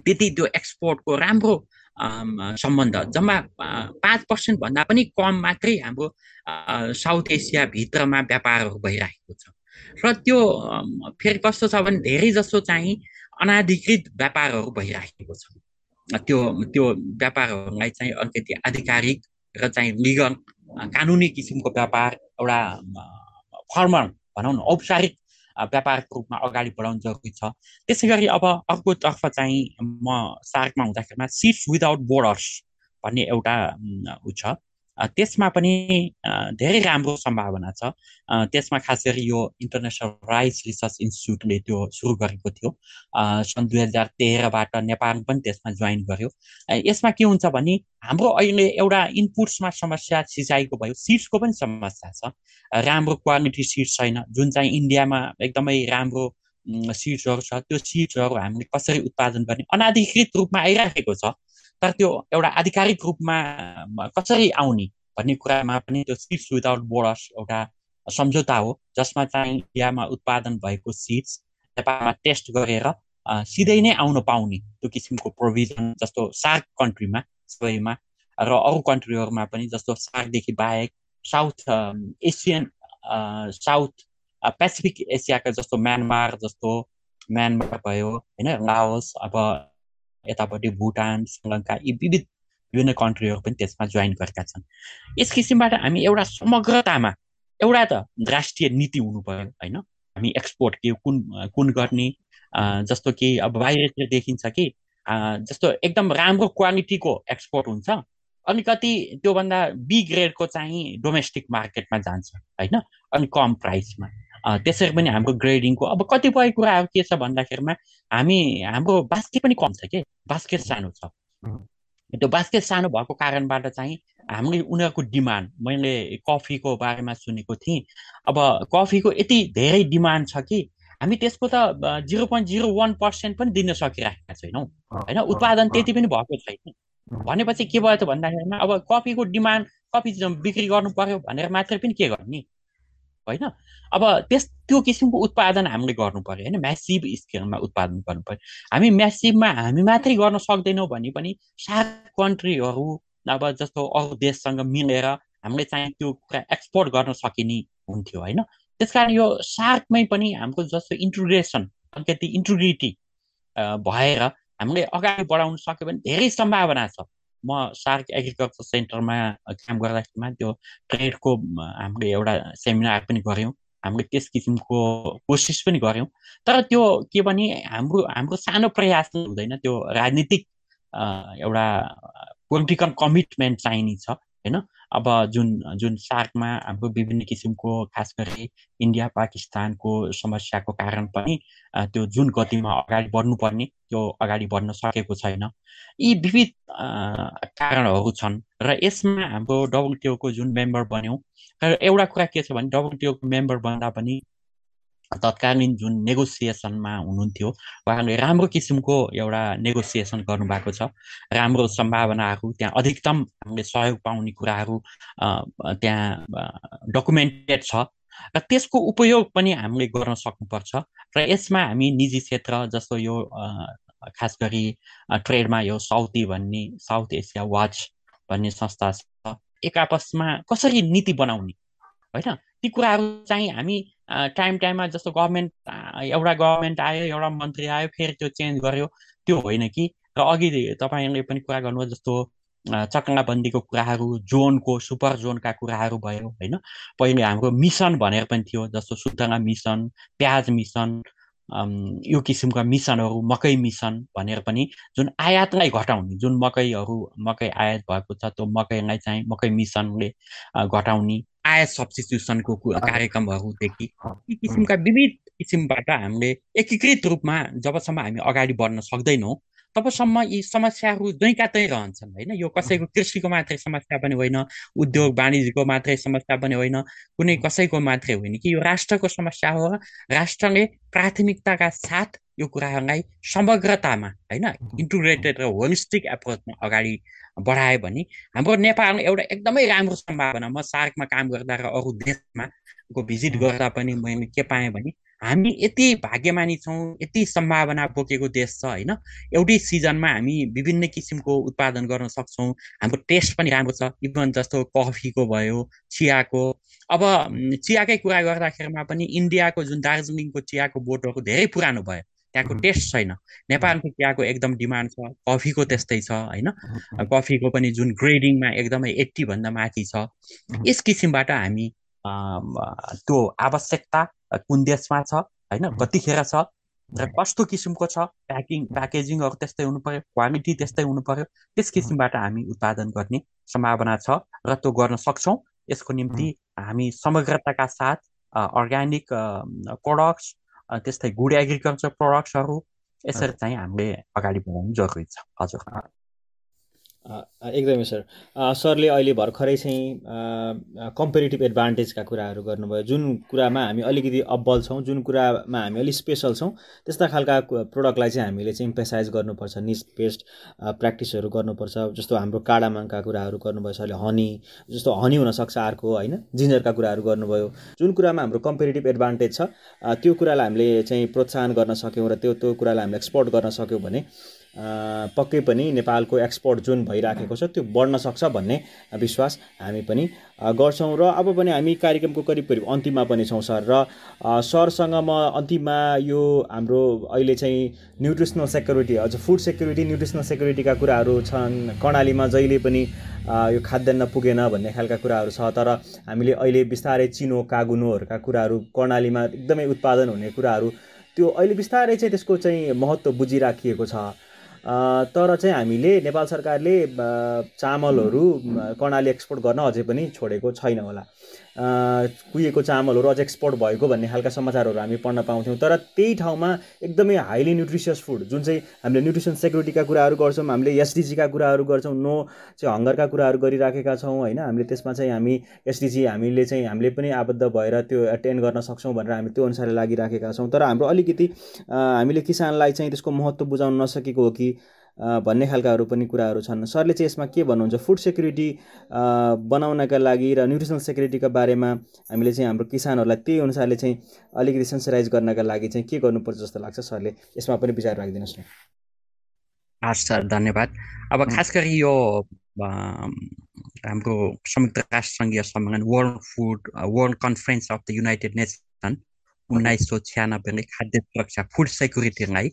त्यति त्यो एक्सपोर्टको राम्रो सम्बन्ध। जम्मा पाँच पर्सेन्ट भन्दा पनि कम मात्रै हाम्रो साउथ एसियाभित्रमा व्यापारहरू भइरहेको छ। र त्यो फेरि कस्तो छ भने धेरै जसो चाहिँ अनाधिकृत व्यापारहरू भइराखेको छ। त्यो त्यो व्यापारहरूलाई चाहिँ अलिकति आधिकारिक र चाहिँ लिगल कानुनी किसिमको व्यापार एउटा फर्मल भनौँ न औपचारिक व्यापारको रूपमा अगाडि बढाउनु जरुरी छ। त्यसै गरी अब अर्कोतर्फ चाहिँ म सार्कमा हुँदाखेरिमा सिट्स विदाउट बोर्डर्स भन्ने एउटा ऊ छ। त्यसमा पनि धेरै राम्रो सम्भावना छ। त्यसमा खास गरी यो इन्टरनेसनल राइस रिसर्च इन्स्टिच्युटले त्यो सुरु गरेको थियो। सन् दुई हजार तेह्रबाट नेपाल पनि त्यसमा जोइन गर्यो। यसमा के हुन्छ भने हाम्रो अहिले एउटा इनपुट्समा समस्या सिँचाइको भयो। सिड्सको पनि समस्या छ। राम्रो क्वालिटी सिड्स छैन। जुन चाहिँ इन्डियामा एकदमै राम्रो सिड्सहरू छ त्यो सिड्सहरू हामीले कसरी उत्पादन गर्ने अनाधिकृत रूपमा आइराखेको छ। तर त्यो एउटा आधिकारिक रूपमा कसरी आउने भन्ने कुरामा पनि त्यो सिड्स विदाउट बोर्डर्स एउटा सम्झौता हो जसमा चाहिँ इन्डियामा उत्पादन भएको सिड्स नेपालमा टेस्ट गरेर सिधै नै आउन पाउने त्यो किसिमको प्रोभिजन जस्तो सार्क कन्ट्रीमा सबैमा र अरू कन्ट्रीहरूमा पनि जस्तो सार्कदेखि बाहेक साउथ एसियन साउथ पेसिफिक एसियाका जस्तो म्यानमार जस्तो म्यानमार भयो होइन लाओस अब यतापट्टि भुटान श्रीलङ्का यी विविध विभिन्न कन्ट्रीहरू पनि त्यसमा जोइन गरेका छन्। यस किसिमबाट हामी एउटा समग्रतामा एउटा त राष्ट्रिय नीति हुनु पऱ्यो होइन? हामी एक्सपोर्ट के कुन कुन गर्ने जस्तो कि अब बाहिरतिर देखिन्छ कि जस्तो एकदम राम्रो क्वालिटीको एक्सपोर्ट हुन्छ अलिकति त्योभन्दा बी ग्रेडको चाहिँ डोमेस्टिक मार्केटमा जान्छ होइन? अनि कम प्राइसमा त्यसरी पनि हाम्रो ग्रेडिङको अब कतिपय कुराहरू के छ भन्दाखेरिमा हामी हाम्रो बास्केट पनि कम छ कि? बास्केट सानो छ। त्यो बास्केट सानो भएको कारणबाट चाहिँ हामीले उनीहरूको डिमान्ड मैले कफीको बारेमा सुनेको थिएँ। अब कफीको यति धेरै डिमान्ड छ कि हामी त्यसको त zero point zero one percent पनि दिन सकिरहेका छैनौँ। होइन? उत्पादन त्यति पनि भएको छैन। भनेपछि के भयो त भन्दाखेरिमा अब कफीको डिमान्ड कफी बिक्री गर्नु पर्यो भनेर मात्रै पनि के गर्ने? होइन? अब त्यस त्यो किसिमको उत्पादन हामीले गर्नु पऱ्यो होइन? म्यासिभ स्केलमा उत्पादन गर्नु पऱ्यो हामी म्यासिभमा हामी मात्रै गर्न सक्दैनौँ भने पनि सात कन्ट्रीहरू अब जस्तो अरू देशसँग मिलेर हामीले चाहिँ त्यो कुरा एक्सपोर्ट गर्न सकिने हुन्थ्यो होइन? त्यस कारण यो सार्कमै पनि हाम्रो जस्तो इन्ट्रोग्रेसन अलिकति इन्ट्रोग्रिटी भएर हामीले अगाडि बढाउन सक्यो भने धेरै सम्भावना छ। म सार्क एग्रिकल्चर सेन्टरमा काम गर्दाखेरिमा त्यो ट्रेडको हामीले एउटा सेमिनार पनि गऱ्यौँ। हामीले त्यस किसिमको कोसिस पनि गऱ्यौँ। तर त्यो के भने हाम्रो हाम्रो सानो प्रयास हुँदैन। त्यो राजनीतिक एउटा पोलिटिकल कमिटमेन्ट चाहिने छ। होइन? अब जुन जुन सार्कमा हाम्रो विभिन्न किसिमको खास गरी इन्डिया पाकिस्तानको समस्याको कारण पनि त्यो जुन गतिमा अगाडि बढ्नुपर्ने त्यो अगाडि बढ्न सकेको छैन। यी विविध कारणहरू छन् र यसमा हाम्रो डब्लुटिओको जुन मेम्बर बन्यौँ र एउटा कुरा के छ भने डब्लुटिओको मेम्बर बन्दा पनि तत्कालीन जुन नेगोसिएसनमा हुनुहुन्थ्यो उहाँले राम्रो किसिमको एउटा नेगोसिएसन गर्नुभएको छ। राम्रो सम्भावनाहरू त्यहाँ अधिकतम हामीले सहयोग पाउने कुराहरू त्यहाँ डकुमेन्टेड छ र त्यसको उपयोग पनि हामीले गर्न सक्नुपर्छ र यसमा हामी निजी क्षेत्र जस्तो यो खास गरी ट्रेडमा यो साउथी भन्ने साउथ एसिया वाच भन्ने संस्था छ एक आपसमा कसरी नीति बनाउने होइन? ती कुराहरू चाहिँ हामी टाइम टाइममा जस्तो गभर्मेन्ट एउटा गभर्मेन्ट आयो एउटा मन्त्री आयो फेरि त्यो चेन्ज गर्यो त्यो होइन कि? र अघि तपाईँले पनि कुरा गर्नुभयो जस्तो चक्राबन्दीको कुराहरू जोनको सुपर जोनका कुराहरू भयो होइन? पहिले हाम्रो मिसन भनेर पनि थियो जस्तो सुतगा मिसन प्याज मिसन यो किसिमका मिसनहरू मकै मिसन भनेर पनि जुन आयातलाई घटाउने जुन मकैहरू मकै आयात भएको छ त्यो मकैलाई चाहिँ मकै मिसनले घटाउने आयात सब्सिट्युसनको कार्यक्रमहरूदेखि यी किसिमका विविध किसिमबाट हामीले एकीकृत रूपमा जबसम्म हामी अगाडि बढ्न सक्दैनौँ तबसम्म यी समस्याहरू दैका तै रहन्छन् होइन? यो कसैको कृषिको मात्रै समस्या पनि होइन उद्योग वाणिज्यको मात्रै समस्या पनि होइन कुनै कसैको मात्रै होइन कि यो राष्ट्रको समस्या हो। राष्ट्रले प्राथमिकताका साथ यो कुराहरूलाई समग्रतामा होइन? इन्टिग्रेटेड र होलिस्टिक एप्रोचमा अगाडि बढायो भने हाम्रो नेपाल एउटा एकदमै राम्रो सम्भावना म सार्कमा काम गर्दा र अरू देशमा भिजिट गर्दा पनि मैले के पाएँ भने हामी यति भाग्यमानी छौँ यति सम्भावना बोकेको देश छ होइन? एउटै सिजनमा हामी विभिन्न किसिमको उत्पादन गर्न सक्छौँ हाम्रो टेस्ट पनि राम्रो छ इभन जस्तो कफीको भयो चियाको। अब चियाकै कुरा गर्दाखेरिमा पनि इन्डियाको जुन दार्जिलिङको चियाको बोटहरू धेरै पुरानो भयो। त्यहाँको टेस्ट छैन। नेपालको चियाको एकदम डिमान्ड छ कफीको त्यस्तै छ होइन? कफीको पनि जुन ग्रेडिङमा एकदमै एट्टीभन्दा माथि छ। यस किसिमबाट हामी त्यो आवश्यकता कुन देशमा छ होइन? कतिखेर छ र कस्तो किसिमको छ प्याकिङ प्याकेजिङहरू त्यस्तै हुनु पर्यो क्वालिटी त्यस्तै हुनु पर्यो त्यस किसिमबाट हामी उत्पादन गर्ने सम्भावना छ र त्यो गर्न सक्छौँ। यसको निम्ति हामी समग्रताका साथ अर्ग्यानिक प्रडक्ट्स त्यस्तै गुड एग्रिकल्चर प्रडक्ट्सहरू यसरी चाहिँ हामीले अगाडि बढाउनु जरुरी छ। हजुर। एकदमै सर। सरले अहिले भर्खरै चाहिँ कम्पेरिटिभ एडभान्टेजका कुराहरू गर्नुभयो। जुन कुरामा हामी अलिकति अब्बल छौँ जुन कुरामा हामी अलिक स्पेसल छौँ त्यस्ता खालका प्रोडक्टलाई चाहिँ हामीले चाहिँ इम्पेसाइज गर्नुपर्छ निस बेस्ड प्र्याक्टिसहरू गर्नुपर्छ। जस्तो हाम्रो काडामाङका कुराहरू गर्नुभयो सरले हनी जस्तो हनी हुनसक्छ अर्को होइन? जिन्जरका कुराहरू गर्नुभयो। जुन कुरामा हाम्रो कम्पेरिटिभ एडभान्टेज छ त्यो कुरालाई हामीले चाहिँ प्रोत्साहन गर्न सक्यौँ र त्यो त्यो कुरालाई हामीले एक्सपोर्ट गर्न सक्यौँ भने पक्कै पनि नेपालको एक्सपोर्ट जुन भइराखेको छ त्यो बढ्न सक्छ भन्ने विश्वास हामी पनि गर्छौँ। र अब पनि हामी कार्यक्रमको करिब करिब अन्तिममा पनि छौँ सर। र सरसँग म अन्तिममा यो हाम्रो अहिले चाहिँ न्युट्रिसनल सेक्युरिटी अझ फुड सेक्युरिटी न्युट्रिसनल सेक्युरिटीका कुराहरू छन्। कर्णालीमा जहिले पनि यो खाद्यान्न पुगेन भन्ने खालका कुराहरू छ तर हामीले अहिले बिस्तारै चिनो कागुनोहरूका कुराहरू कर्णालीमा एकदमै उत्पादन हुने कुराहरू त्यो अहिले बिस्तारै चाहिँ त्यसको चाहिँ महत्त्व बुझिराखिएको छ। तर चाहिँ हामीले नेपाल सरकारले चामलहरू कर्णाली एक्सपोर्ट गर्न अझै पनि छोडेको छैन होला। कुहिएको चामलहरू अझ एक्सपोर्ट भएको भन्ने खालका समाचारहरू हामी पढ्न पाउँथ्यौँ। तर त्यही ठाउँमा एकदमै हाइली न्युट्रिसियस फुड जुन चाहिँ हामीले न्युट्रिसन सेक्युरिटीका कुराहरू गर्छौँ हामीले एसडिजीका कुराहरू गर्छौँ नो चाहिँ हङ्गरका कुराहरू गरिराखेका छौँ होइन? हामीले त्यसमा चाहिँ हामी एसडिजी हामीले चाहिँ हामीले पनि आबद्ध भएर त्यो एटेन्ड गर्न सक्छौँ भनेर हामी त्यो अनुसारले लागिराखेका छौँ। तर हाम्रो अलिकति हामीले किसानलाई चाहिँ त्यसको महत्त्व बुझाउन नसकेको हो कि भन्ने खालकाहरू पनि कुराहरू छन्। सरले चाहिँ यसमा के भन्नुहुन्छ? फुड सेक्युरिटी बनाउनका लागि र न्युट्रिसनल सेक्युरिटीका बारेमा हामीले चाहिँ हाम्रो किसानहरूलाई त्यही अनुसारले चाहिँ अलिकति सेन्सराइज गर्नका लागि चाहिँ के गर्नुपर्छ जस्तो लाग्छ सरले? यसमा पनि विचार राखिदिनुहोस् न। हस् सर धन्यवाद। अब खास गरी यो हाम्रो संयुक्त राष्ट्र सङ्घीय सम्मेलन World Food World Conference of the United Nation उन्नाइस सौ छ्यानब्बेले खाद्य सुरक्षा फुड सेक्युरिटीलाई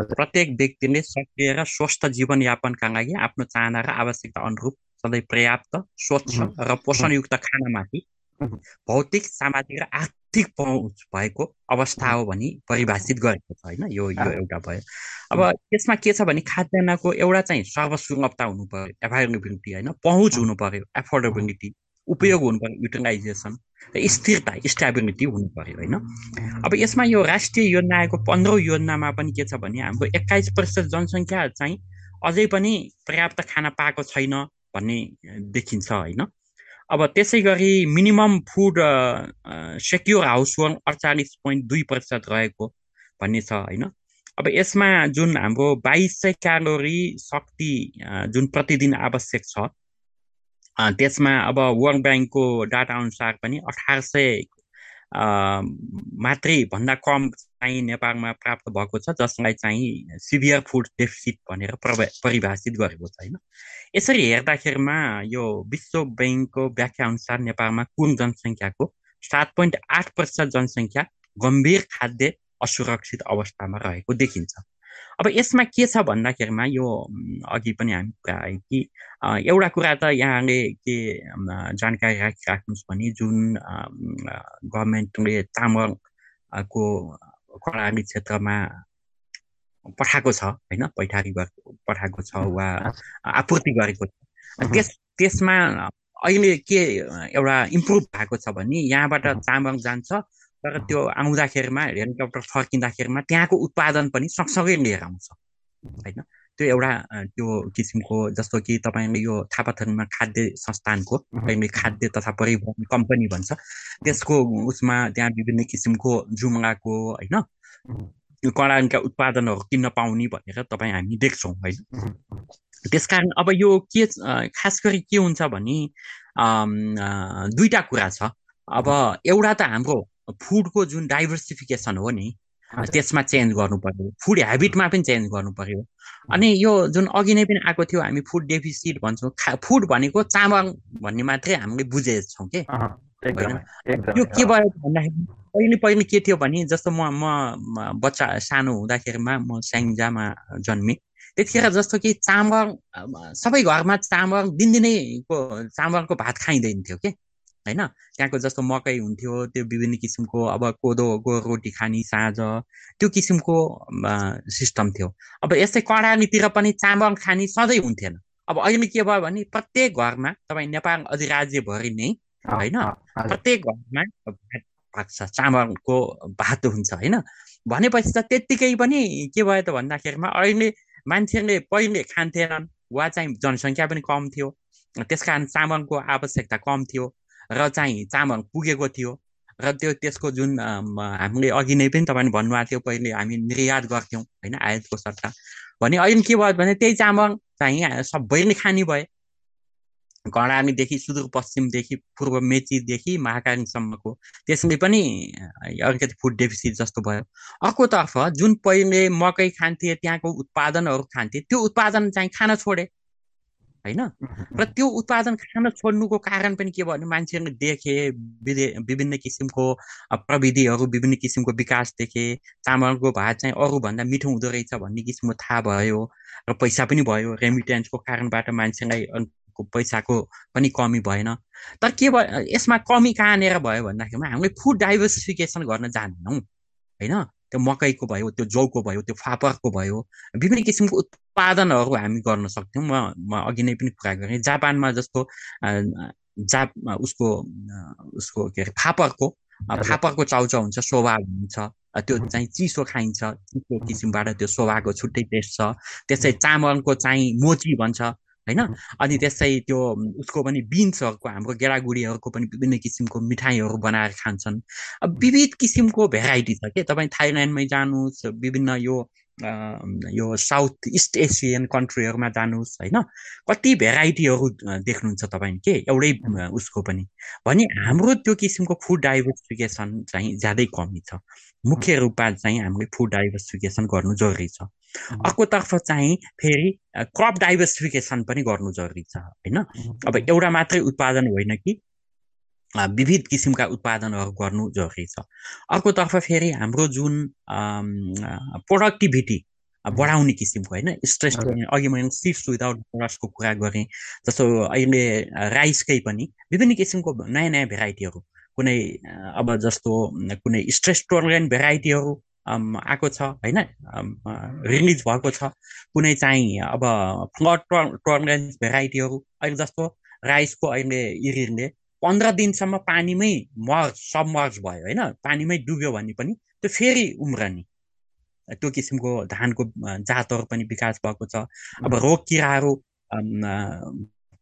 प्रत्येक व्यक्तिले सक्रिय र स्वस्थ जीवनयापनका लागि आफ्नो चाहना र आवश्यकता अनुरूप सधैँ पर्याप्त स्वच्छ र पोषणयुक्त खानामाथि भौतिक सामाजिक र आर्थिक पहुँच भएको अवस्था हो भनी परिभाषित गरेको छ होइन? यो यो एउटा भयो। अब त्यसमा के छ भने खाद्यान्नको एउटा चाहिँ सर्वसुलभता हुनु पर्यो एभाइलेबिलिटी होइन? पहुँच हुनु पर्यो एफोर्डेबिलिटी। उपयोग हुनु पर्यो युटिलाइजेसन र स्थिरता स्टेबिलिटी हुनु पर्यो होइन? अब यसमा यो राष्ट्रिय योजना आएको पन्ध्रौँ योजनामा पनि के छ भने हाम्रो एक्काइस प्रतिशत जनसङ्ख्या चाहिँ अझै पनि पर्याप्त खाना पाएको छैन भन्ने देखिन्छ होइन? अब त्यसै गरी minimum food secure household अडचालिस पोइन्ट दुई प्रतिशत रहेको भन्ने छ होइन? अब यसमा जुन हाम्रो बाइस सय क्यालोरी शक्ति जुन प्रतिदिन आवश्यक छ त्यसमा अब वर्ल्ड ब्याङ्कको डाटा अनुसार पनि अठार सय मात्रै भन्दा कम चाहिँ नेपालमा प्राप्त भएको छ जसलाई चाहिँ सिभियर फुड डेफिसिट भनेर परिभाषित गरेको छ होइन? यसरी हेर्दाखेरिमा यो विश्व ब्याङ्कको व्याख्या अनुसार नेपालमा कुल जनसङ्ख्याको सात पोइन्ट आठ प्रतिशत जनसङ्ख्या गम्भीर खाद्य असुरक्षित अवस्थामा रहेको देखिन्छ। अब यसमा के छ भन्दाखेरिमा यो अघि पनि हामी कुरा आयो कि एउटा कुरा त यहाँले के जानकारी राखिराख्नुहोस् भने जुन गभर्मेन्टले चामलको कर्णाली क्षेत्रमा पठाएको छ होइन? पैठारी पठाएको छ वा आपूर्ति गरेको छ। त्यस त्यसमा अहिले के एउटा इम्प्रुभ भएको छ भने यहाँबाट चामल जान्छ तर त्यो आउँदाखेरिमा हेलिकप्टर फर्किँदाखेरिमा त्यहाँको उत्पादन पनि सँगसँगै लिएर आउँछ होइन? त्यो एउटा त्यो किसिमको जस्तो कि तपाईँले यो थापाथनमा खाद्य संस्थानको अहिले खाद्य तथा परिवहन कम्पनी भन्छ त्यसको उसमा त्यहाँ विभिन्न किसिमको जुम्लाको होइन? कर्णालीका उत्पादनहरू किन्न पाउने भनेर तपाईँ हामी देख्छौँ होइन? त्यस कारण अब यो के खास गरी के हुन्छ भने दुईवटा कुरा छ। अब एउटा त हाम्रो फुडको जुन डाइभर्सिफिकेसन हो नि त्यसमा चेन्ज गर्नु पर्यो। फुड हेबिटमा पनि चेन्ज गर्नु पर्यो। अनि यो जुन अघि नै पनि आएको थियो हामी फुड डेफिसिट भन्छौँ खा फुड भनेको चामल भन्ने मात्रै हामीले बुझेछौँ कि? यो के भयो भन्दाखेरि पहिले पहिले के थियो भने जस्तो म म बच्चा सानो हुँदाखेरिमा म स्याङ्जामा जन्मेँ त्यतिखेर जस्तो कि चामल सबै घरमा चामल दिनदिनैको चामलको भात खाइँदैन थियो कि? होइन? त्यहाँको जस्तो मकै हुन्थ्यो त्यो विभिन्न किसिमको अब कोदोको रोटी खाने साँझ त्यो किसिमको सिस्टम थियो। अब यस्तै कर्णालीतिर पनि चामल खाने सधैँ हुन्थेन। अब अहिले के भयो भने प्रत्येक घरमा तपाईँ नेपाल अधिराज्यभरि नै होइन? प्रत्येक घरमा भात पाक्छ चामलको भात हुन्छ होइन? भनेपछि त त्यत्तिकै पनि के भयो त भन्दाखेरिमा अहिले मान्छेले पहिले खान्थेनन् वा चाहिँ जनसङ्ख्या पनि कम थियो। त्यस कारण चामलको आवश्यकता कम थियो। र चाहिँ चामल पुगेको थियो र त्यो त्यसको जुन हामीले अघि नै पनि तपाईँले भन्नुभएको थियो पहिले हामी निर्यात गर्थ्यौँ होइन आयातको सट्टा भने अहिले के भयो भने त्यही चामल चाहिँ सबैले खाने भए। कर्णालीदेखि सुदूरपश्चिमदेखि पूर्व मेचीदेखि महाकालीसम्मको त्यसले पनि अलिकति फुड डेफिसिट जस्तो भयो। अर्कोतर्फ जुन पहिले मकै खान्थे त्यहाँको उत्पादनहरू खान्थे त्यो उत्पादन चाहिँ खान छोडे। होइन? र त्यो उत्पादन खान छोड्नुको कारण पनि के भयो भने मान्छेहरूले देखे विभिन्न किसिमको प्रविधिहरू विभिन्न किसिमको विकास देखे चामलको भात चाहिँ अरूभन्दा मिठो हुँदो रहेछ भन्ने किसिमको थाहा भयो र पैसा पनि भयो रेमिटेन्सको कारणबाट मान्छेलाई पैसाको पनि कमी भएन। तर के भयो यसमा कमी कहाँनिर भयो भन्दाखेरिमा हामीले फुड डाइभर्सिफिकेसन गर्न जान्दैनौँ होइन? त्यो मकैको भयो त्यो जौको भयो त्यो फापरको भयो विभिन्न किसिमको उत्पादनहरू हामी गर्न सक्थ्यौँ। म म अघि नै पनि कुरा गरेँ। जापानमा जस्तो जाप उसको उसको के अरे फापरको फापरको चाउचाउ हुन्छ सोभा हुन्छ। त्यो चाहिँ चिसो खाइन्छ। चिसो किसिमबाट त्यो सोभाको छुट्टै टेस्ट छ। त्यसै चामलको चाहिँ मोची भन्छ। होइन? अनि त्यसै त्यो उसको पनि बिन्सहरूको हाम्रो गेडागुडीहरूको पनि विभिन्न किसिमको मिठाईहरू बनाएर खान्छन्। अब विविध किसिमको भेराइटी छ के? तपाईँ थाइल्यान्डमै जानुहोस् विभिन्न यो यो साउथ इस्ट एसियन कन्ट्रीहरूमा जानुहोस् होइन? कति भेराइटीहरू देख्नुहुन्छ तपाईँ के? एउटै उसको पनि। भने हाम्रो त्यो किसिमको फुड डाइभर्सिफिकेसन चाहिँ ज्यादै कमी छ। मुख्य रूपमा चाहिँ हामीले फुड डाइभर्सिफिकेसन गर्नु जरुरी छ। अर्कोतर्फ चाहिँ फेरि क्रप डाइभर्सिफिकेसन पनि गर्नु जरुरी छ होइन? अब एउटा मात्रै उत्पादन होइन कि विविध किसिमका उत्पादनहरू गर्नु जरुरी छ। अर्कोतर्फ फेरि हाम्रो जुन प्रोडक्टिभिटी बढाउने किसिमको होइन? स्ट्रेस अघि मैले सिफ्ट विदाउट बोनसको कुरा गरेँ जस्तो अहिले राइसकै पनि विभिन्न किसिमको नयाँ नयाँ भेराइटीहरू कुनै अब जस्तो कुनै स्ट्रेस टोलरेन्ट भेराइटीहरू आएको छ होइन? रिलिज भएको छ। कुनै चाहिँ अब फ्लड टर्नेन्स भेराइटीहरू अहिले जस्तो राइसको अहिले इरिनले पन्ध्र दिनसम्म पानीमै मर्ज सबमर्ज भयो होइन? पानीमै डुब्यो भने पनि त्यो फेरि उम्रने। त्यो किसिमको धानको जातहरू पनि विकास भएको छ। अब रोग किराहरू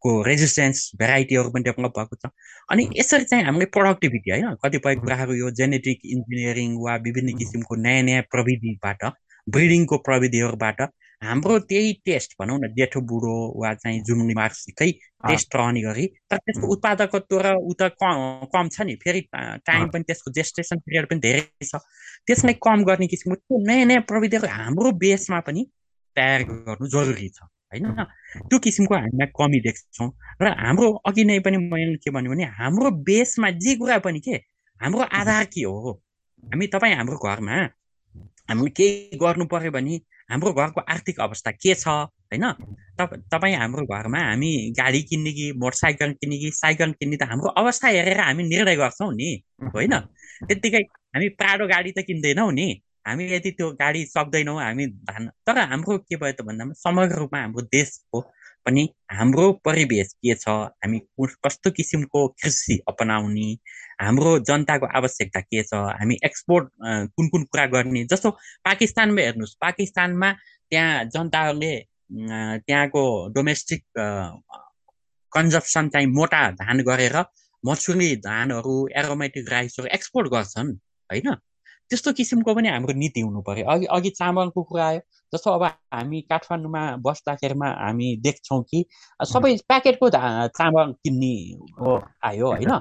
को रेजिस्टेन्स भेराइटीहरू पनि डेभलप भएको छ। अनि यसरी चाहिँ हामीले प्रोडक्टिभिटी होइन? कतिपय कुराहरू यो जेनेटिक इन्जिनियरिङ वा विभिन्न किसिमको नयाँ नयाँ प्रविधिबाट ब्रिडिङको प्रविधिहरूबाट हाम्रो त्यही टेस्ट भनौँ न जेठो बुढो वा चाहिँ जुम्ली मार्क्सकै टेस्ट रहने गरी तर त्यसको उत्पादकत्व र उता कम छ नि। फेरि टाइम पनि त्यसको जेस्टेसन पिरियड पनि धेरै छ। त्यसलाई कम गर्ने किसिमको त्यो नयाँ नयाँ प्रविधिहरू हाम्रो बेसमा पनि तयार गर्नु जरुरी छ। होइन? त्यो किसिमको हामीलाई कमी देख्छौँ। र हाम्रो अघि नै पनि मैले के भन्यो भने हाम्रो बेसमा जे कुरा पनि के हाम्रो आधार के हो? हामी तपाईँ हाम्रो घरमा हामीले केही गर्नु पर्यो भने हाम्रो घरको आर्थिक अवस्था के छ? होइन? तपाईँ हाम्रो घरमा हामी गाडी किन्ने कि मोटरसाइकल किन्ने कि साइकल किन्ने त हाम्रो अवस्था हेरेर हामी निर्णय गर्छौँ नि होइन? त्यत्तिकै हामी प्राडो गाडी त किन्दैनौँ नि। हामी यदि त्यो गाडी सक्दैनौँ हामी धान तर हाम्रो के भयो त भन्दामा समग्र रूपमा हाम्रो देशको पनि हाम्रो परिवेश के छ हामी कस्तो किसिमको कृषि अपनाउने हाम्रो जनताको आवश्यकता के छ हामी एक्सपोर्ट कुन कुन कुरा गर्ने जस्तो पाकिस्तानमा हेर्नुहोस् पाकिस्तानमा त्यहाँ जनताहरूले त्यहाँको डोमेस्टिक कन्जप्सन चाहिँ मोटा धान गरेर मसुरी धानहरू एरोमेटिक राइसहरू एक्सपोर्ट गर्छन् होइन? त्यस्तो किसिमको पनि हाम्रो नीति हुनु पर्यो। अघि अघि चामलको कुरा आयो जस्तो अब हामी काठमाडौँमा बस्दाखेरिमा हामी देख्छौँ कि सबै प्याकेटको चामल किन्ने आयो होइन।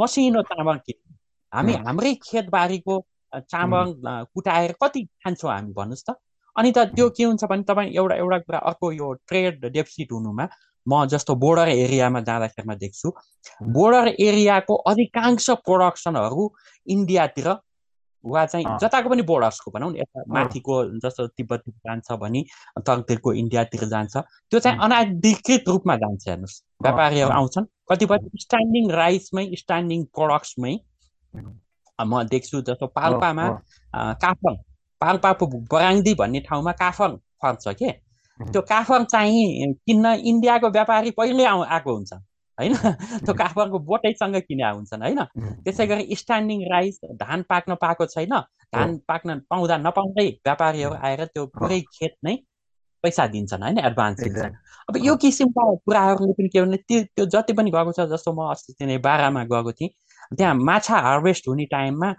मसिनो चामल किन्ने। हामी हाम्रै खेतबारीको चामल कुटाएर कति खान्छौँ हामी भन्नुहोस् त। अनि त त्यो के हुन्छ भने तपाईँ एउटा एउटा कुरा अर्को यो ट्रेड डेफिसिट हुनुमा म जस्तो बोर्डर एरियामा जाँदाखेरिमा देख्छु। बोर्डर एरियाको अधिकांश प्रोडक्सनहरू इन्डियातिर वा चाहिँ जताको पनि बोर्डर्सको भनौँ न यता माथिको जस्तो तिब्बततिर जान्छ भने तलतिरको इन्डियातिर जान्छ। त्यो चाहिँ अनाधिकृत रूपमा जान्छ हेर्नुहोस्। व्यापारीहरू आउँछन् कतिपय स्ट्यान्डिङ राइसमै स्ट्यान्डिङ प्रोडक्ट्समै म देख्छु जस्तो पाल्पामा काफङ। पाल्पा बराङ्दी भन्ने ठाउँमा काफङ फर्छ के? त्यो काफङ चाहिँ किन्न इन्डियाको व्यापारी पहिल्यै आउ आएको हुन्छ। होइन? त्यो काफरको बोटैसँग किने हुन्छन् होइन? त्यसै गरी स्ट्यान्डिङ राइस धान पाक्न पाएको छैन? धान पाक्न पाउँदा नपाउँदै व्यापारीहरू आएर त्यो पुरै खेत नै पैसा दिन्छन् होइन? एडभान्स दिन्छन्। अब यो किसिमका कुराहरूले पनि के भने त्यो त्यो जति पनि गएको छ जस्तो म अस्ति चाहिँ बाह्रमा गएको थिएँ त्यहाँ माछा हार्भेस्ट हुने टाइममा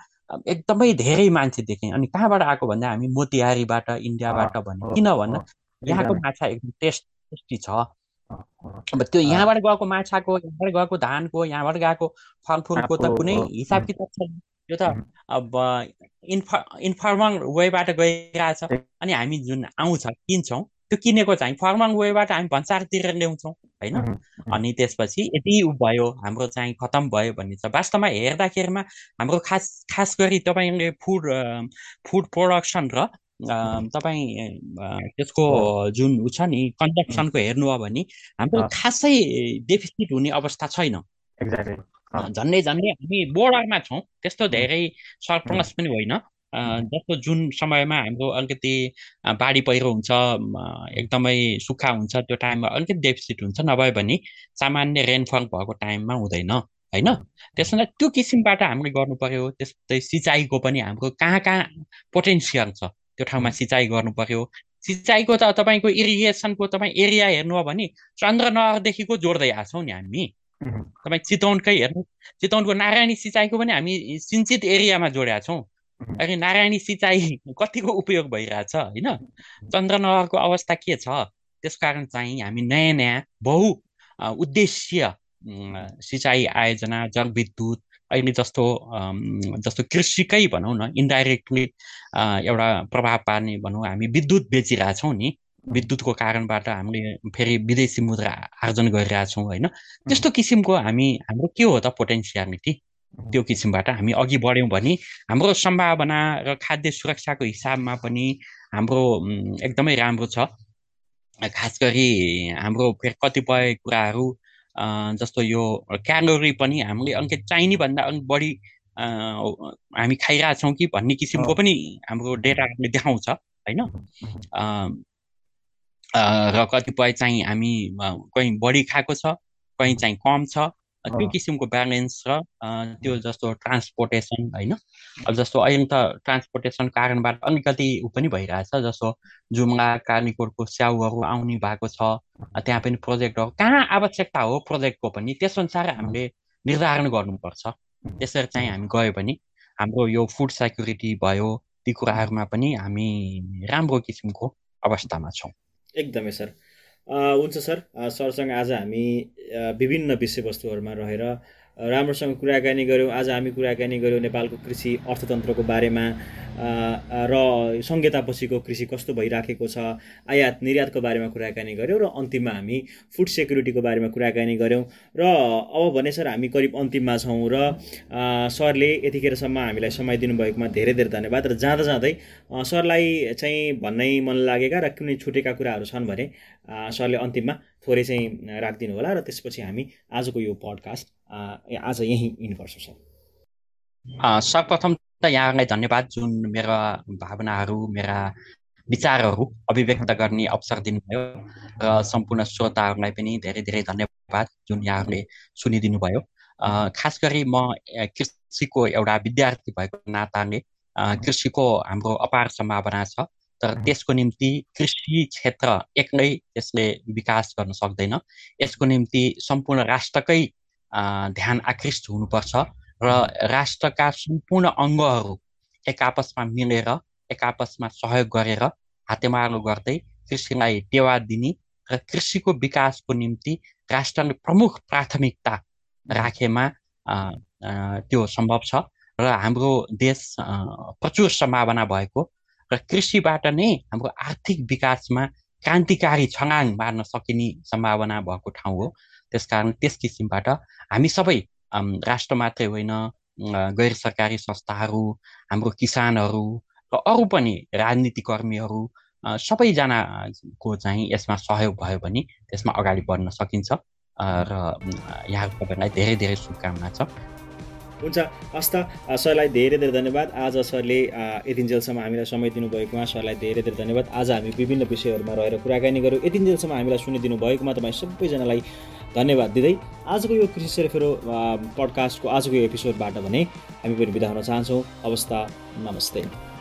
एकदमै धेरै मान्छे देखेँ। अनि कहाँबाट आएको भन्दा हामी मोतिहारीबाट इन्डियाबाट भन्ने। किन भन्दा यहाँको माछा एकदम टेस्ट टेस्टी छ। अब त्यो यहाँबाट गएको माछाको यहाँबाट गएको धानको यहाँबाट गएको फलफुलको त कुनै हिसाब किताब छैन। त्यो त अब इन्फ इन्फर्मल वेबाट गइरहेछ अनि हामी जुन आउँछ किन्छौँ त्यो किनेको चाहिँ फर्मल वेबाट हामी भन्सारतिर ल्याउँछौँ होइन? अनि त्यसपछि यति भयो हाम्रो चाहिँ खतम भयो भन्ने छ। वास्तवमा हेर्दाखेरिमा हाम्रो खास खास गरी तपाईँले फुड फुड प्रोडक्सन र तपाईँ त्यसको जुन ऊ छ नि हेर्नु हो भने हाम्रो खासै डेफिसिट हुने अवस्था छैन। झन्डै झन्डै हामी बोर्डरमा छौँ त्यस्तो धेरै सरप्लस पनि होइन। जस्तो जुन समयमा हाम्रो अलिकति बाढी पहिरो हुन्छ एकदमै सुक्खा हुन्छ त्यो टाइममा अलिकति डेफिसिट हुन्छ नभए भने सामान्य रेनफल भएको टाइममा हुँदैन होइन? त्यसमा त्यो किसिमबाट हामीले गर्नु पर्यो त्यस्तै सिँचाइको पनि हाम्रो कहाँ कहाँ पोटेन्सियल छ? त्यो ठाउँमा सिँचाइ गर्नु पर्यो सिँचाइको त तपाईँको इरिगेसनको तपाईँ एरिया हेर्नु हो भने चन्द्रनगरदेखिको जोड्दै आएको छौँ नि हामी। तपाईँ चितवनकै हेर्नु चितवनको नारायणी सिँचाइको पनि हामी सिन्चित एरियामा जोडेका छौँ। अनि नारायणी सिँचाइ कतिको उपयोग भइरहेछ होइन? चन्द्रनगरको अवस्था के छ? त्यस कारण चाहिँ हामी नयाँ नयाँ बहु उद्देश्य सिँचाइ आयोजना जलविद्युत अहिले जस्तो जस्तो कृषिकै भनौँ न इन्डाइरेक्टली एउटा प्रभाव पार्ने भनौँ हामी विद्युत बेचिरहेछौँ नि। विद्युतको कारणबाट हामीले फेरि विदेशी मुद्रा आर्जन गरिरहेछौँ होइन। त्यस्तो किसिमको हामी हाम्रो के हो त पोटेन्सियालिटी त्यो किसिमबाट हामी अघि बढ्यौँ भने हाम्रो सम्भावना र खाद्य सुरक्षाको हिसाबमा पनि हाम्रो एकदमै राम्रो छ। खास गरी हाम्रो फेरि कतिपय कुराहरू जस्तो यो क्यालोरी पनि हामीले अलिकति चाहिने भन्दा अलिक बढी हामी खाइरहेछौँ कि भन्ने किसिमको पनि हाम्रो डेटाले देखाउँछ होइन? र कतिपय चाहिँ हामी कहीँ बढी खाएको छ कहीँ चाहिँ कम छ त्यो किसिमको ब्यालेन्स र त्यो जस्तो ट्रान्सपोर्टेसन होइन। अब जस्तो अहिले त ट्रान्सपोर्टेसन कारणबाट अलिकति ऊ पनि भइरहेछ जस्तो जुम्ला कालीकोटको स्याउहरू आउने भएको छ त्यहाँ पनि प्रोजेक्टहरू कहाँ आवश्यकता हो प्रोजेक्टको पनि त्यसअनुसार हामीले निर्धारण गर्नुपर्छ। त्यसरी चाहिँ हामी गयो भने हाम्रो यो फुड सेक्युरिटी भयो ती कुराहरूमा पनि हामी राम्रो किसिमको अवस्थामा छौँ। एकदमै सर। हुन्छ सर। सरसँग आज हामी विभिन्न विषयवस्तुहरूमा रहेर राम्रोसँग कुराकानी गऱ्यौँ। आज हामी कुराकानी गऱ्यौँ नेपालको कृषि अर्थतन्त्रको बारेमा। र संहितापछिको कृषि कस्तो भइराखेको छ आयात निर्यातको बारेमा कुराकानी गऱ्यौँ र अन्तिममा हामी फुड सेक्युरिटीको बारेमा कुराकानी गऱ्यौँ। र अब भने सर हामी करिब अन्तिममा छौँ र सरले यतिखेरसम्म हामीलाई समय दिनुभएकोमा धेरै धेरै धन्यवाद र जाँदा जाँदै सरलाई चाहिँ भन्नै मन लागेका र कुनै छुटेका कुराहरू छन् भने सरले अन्तिममा थोरै चाहिँ राखिदिनु होला र त्यसपछि हामी आजको यो पडकास्ट आज यहीँ गर्छौँ सर सर्वप्रथम त यहाँलाई धन्यवाद जुन मेरा भावनाहरू मेरा विचारहरू अभिव्यक्त गर्ने अवसर दिनुभयो र सम्पूर्ण श्रोताहरूलाई पनि धेरै धेरै धन्यवाद जुन यहाँहरूले सुनिदिनु भयो खास गरी म कृषिको एउटा विद्यार्थी भएको नाताले कृषिको हाम्रो अपार सम्भावना छ तर त्यसको निम्ति कृषि क्षेत्र एक्लै त्यसले विकास गर्न सक्दैन। यसको निम्ति सम्पूर्ण राष्ट्रकै ध्यान आकृष्ट हुनुपर्छ र राष्ट्रका सम्पूर्ण अङ्गहरू एक आपसमा मिलेर एक आपसमा सहयोग गरेर हातेमालो गर्दै कृषिलाई टेवा दिने र कृषिको विकासको निम्ति राष्ट्रले प्रमुख प्राथमिकता राखेमा त्यो सम्भव छ र हाम्रो देश प्रचुर सम्भावना भएको र कृषिबाट नै हाम्रो आर्थिक विकासमा क्रान्तिकारी छगाङ मार्न सकिने सम्भावना भएको ठाउँ हो। त्यसकारण त्यस किसिमबाट हामी सबै राष्ट्र मात्रै होइन गैर सरकारी संस्थाहरू हाम्रो किसानहरू र अरू पनि राजनीतिकर्मीहरू सबैजनाको चाहिँ यसमा सहयोग भयो भने त्यसमा अगाडि बढ्न सकिन्छ। र यहाँ तपाईँलाई धेरै धेरै शुभकामना छ। हुन्छ हस् त सरलाई धेरै धेरै धन्यवाद। आज सरले यतिन्जेलसम्म हामीलाई समय दिनुभएकोमा सरलाई धेरै धेरै धन्यवाद। आज हामी विभिन्न विषयहरूमा रहेर कुराकानी गऱ्यौँ यतिन्जेलसम्म हामीलाई सुनिदिनु भएकोमा तपाईँ सबैजनालाई धन्यवाद दिँदै आजको यो कृषि सेरफेरो पडकास्टको आजको यो एपिसोडबाट भने हामी पनि बिदा हुन चाहन्छौँ। अवस्था नमस्ते।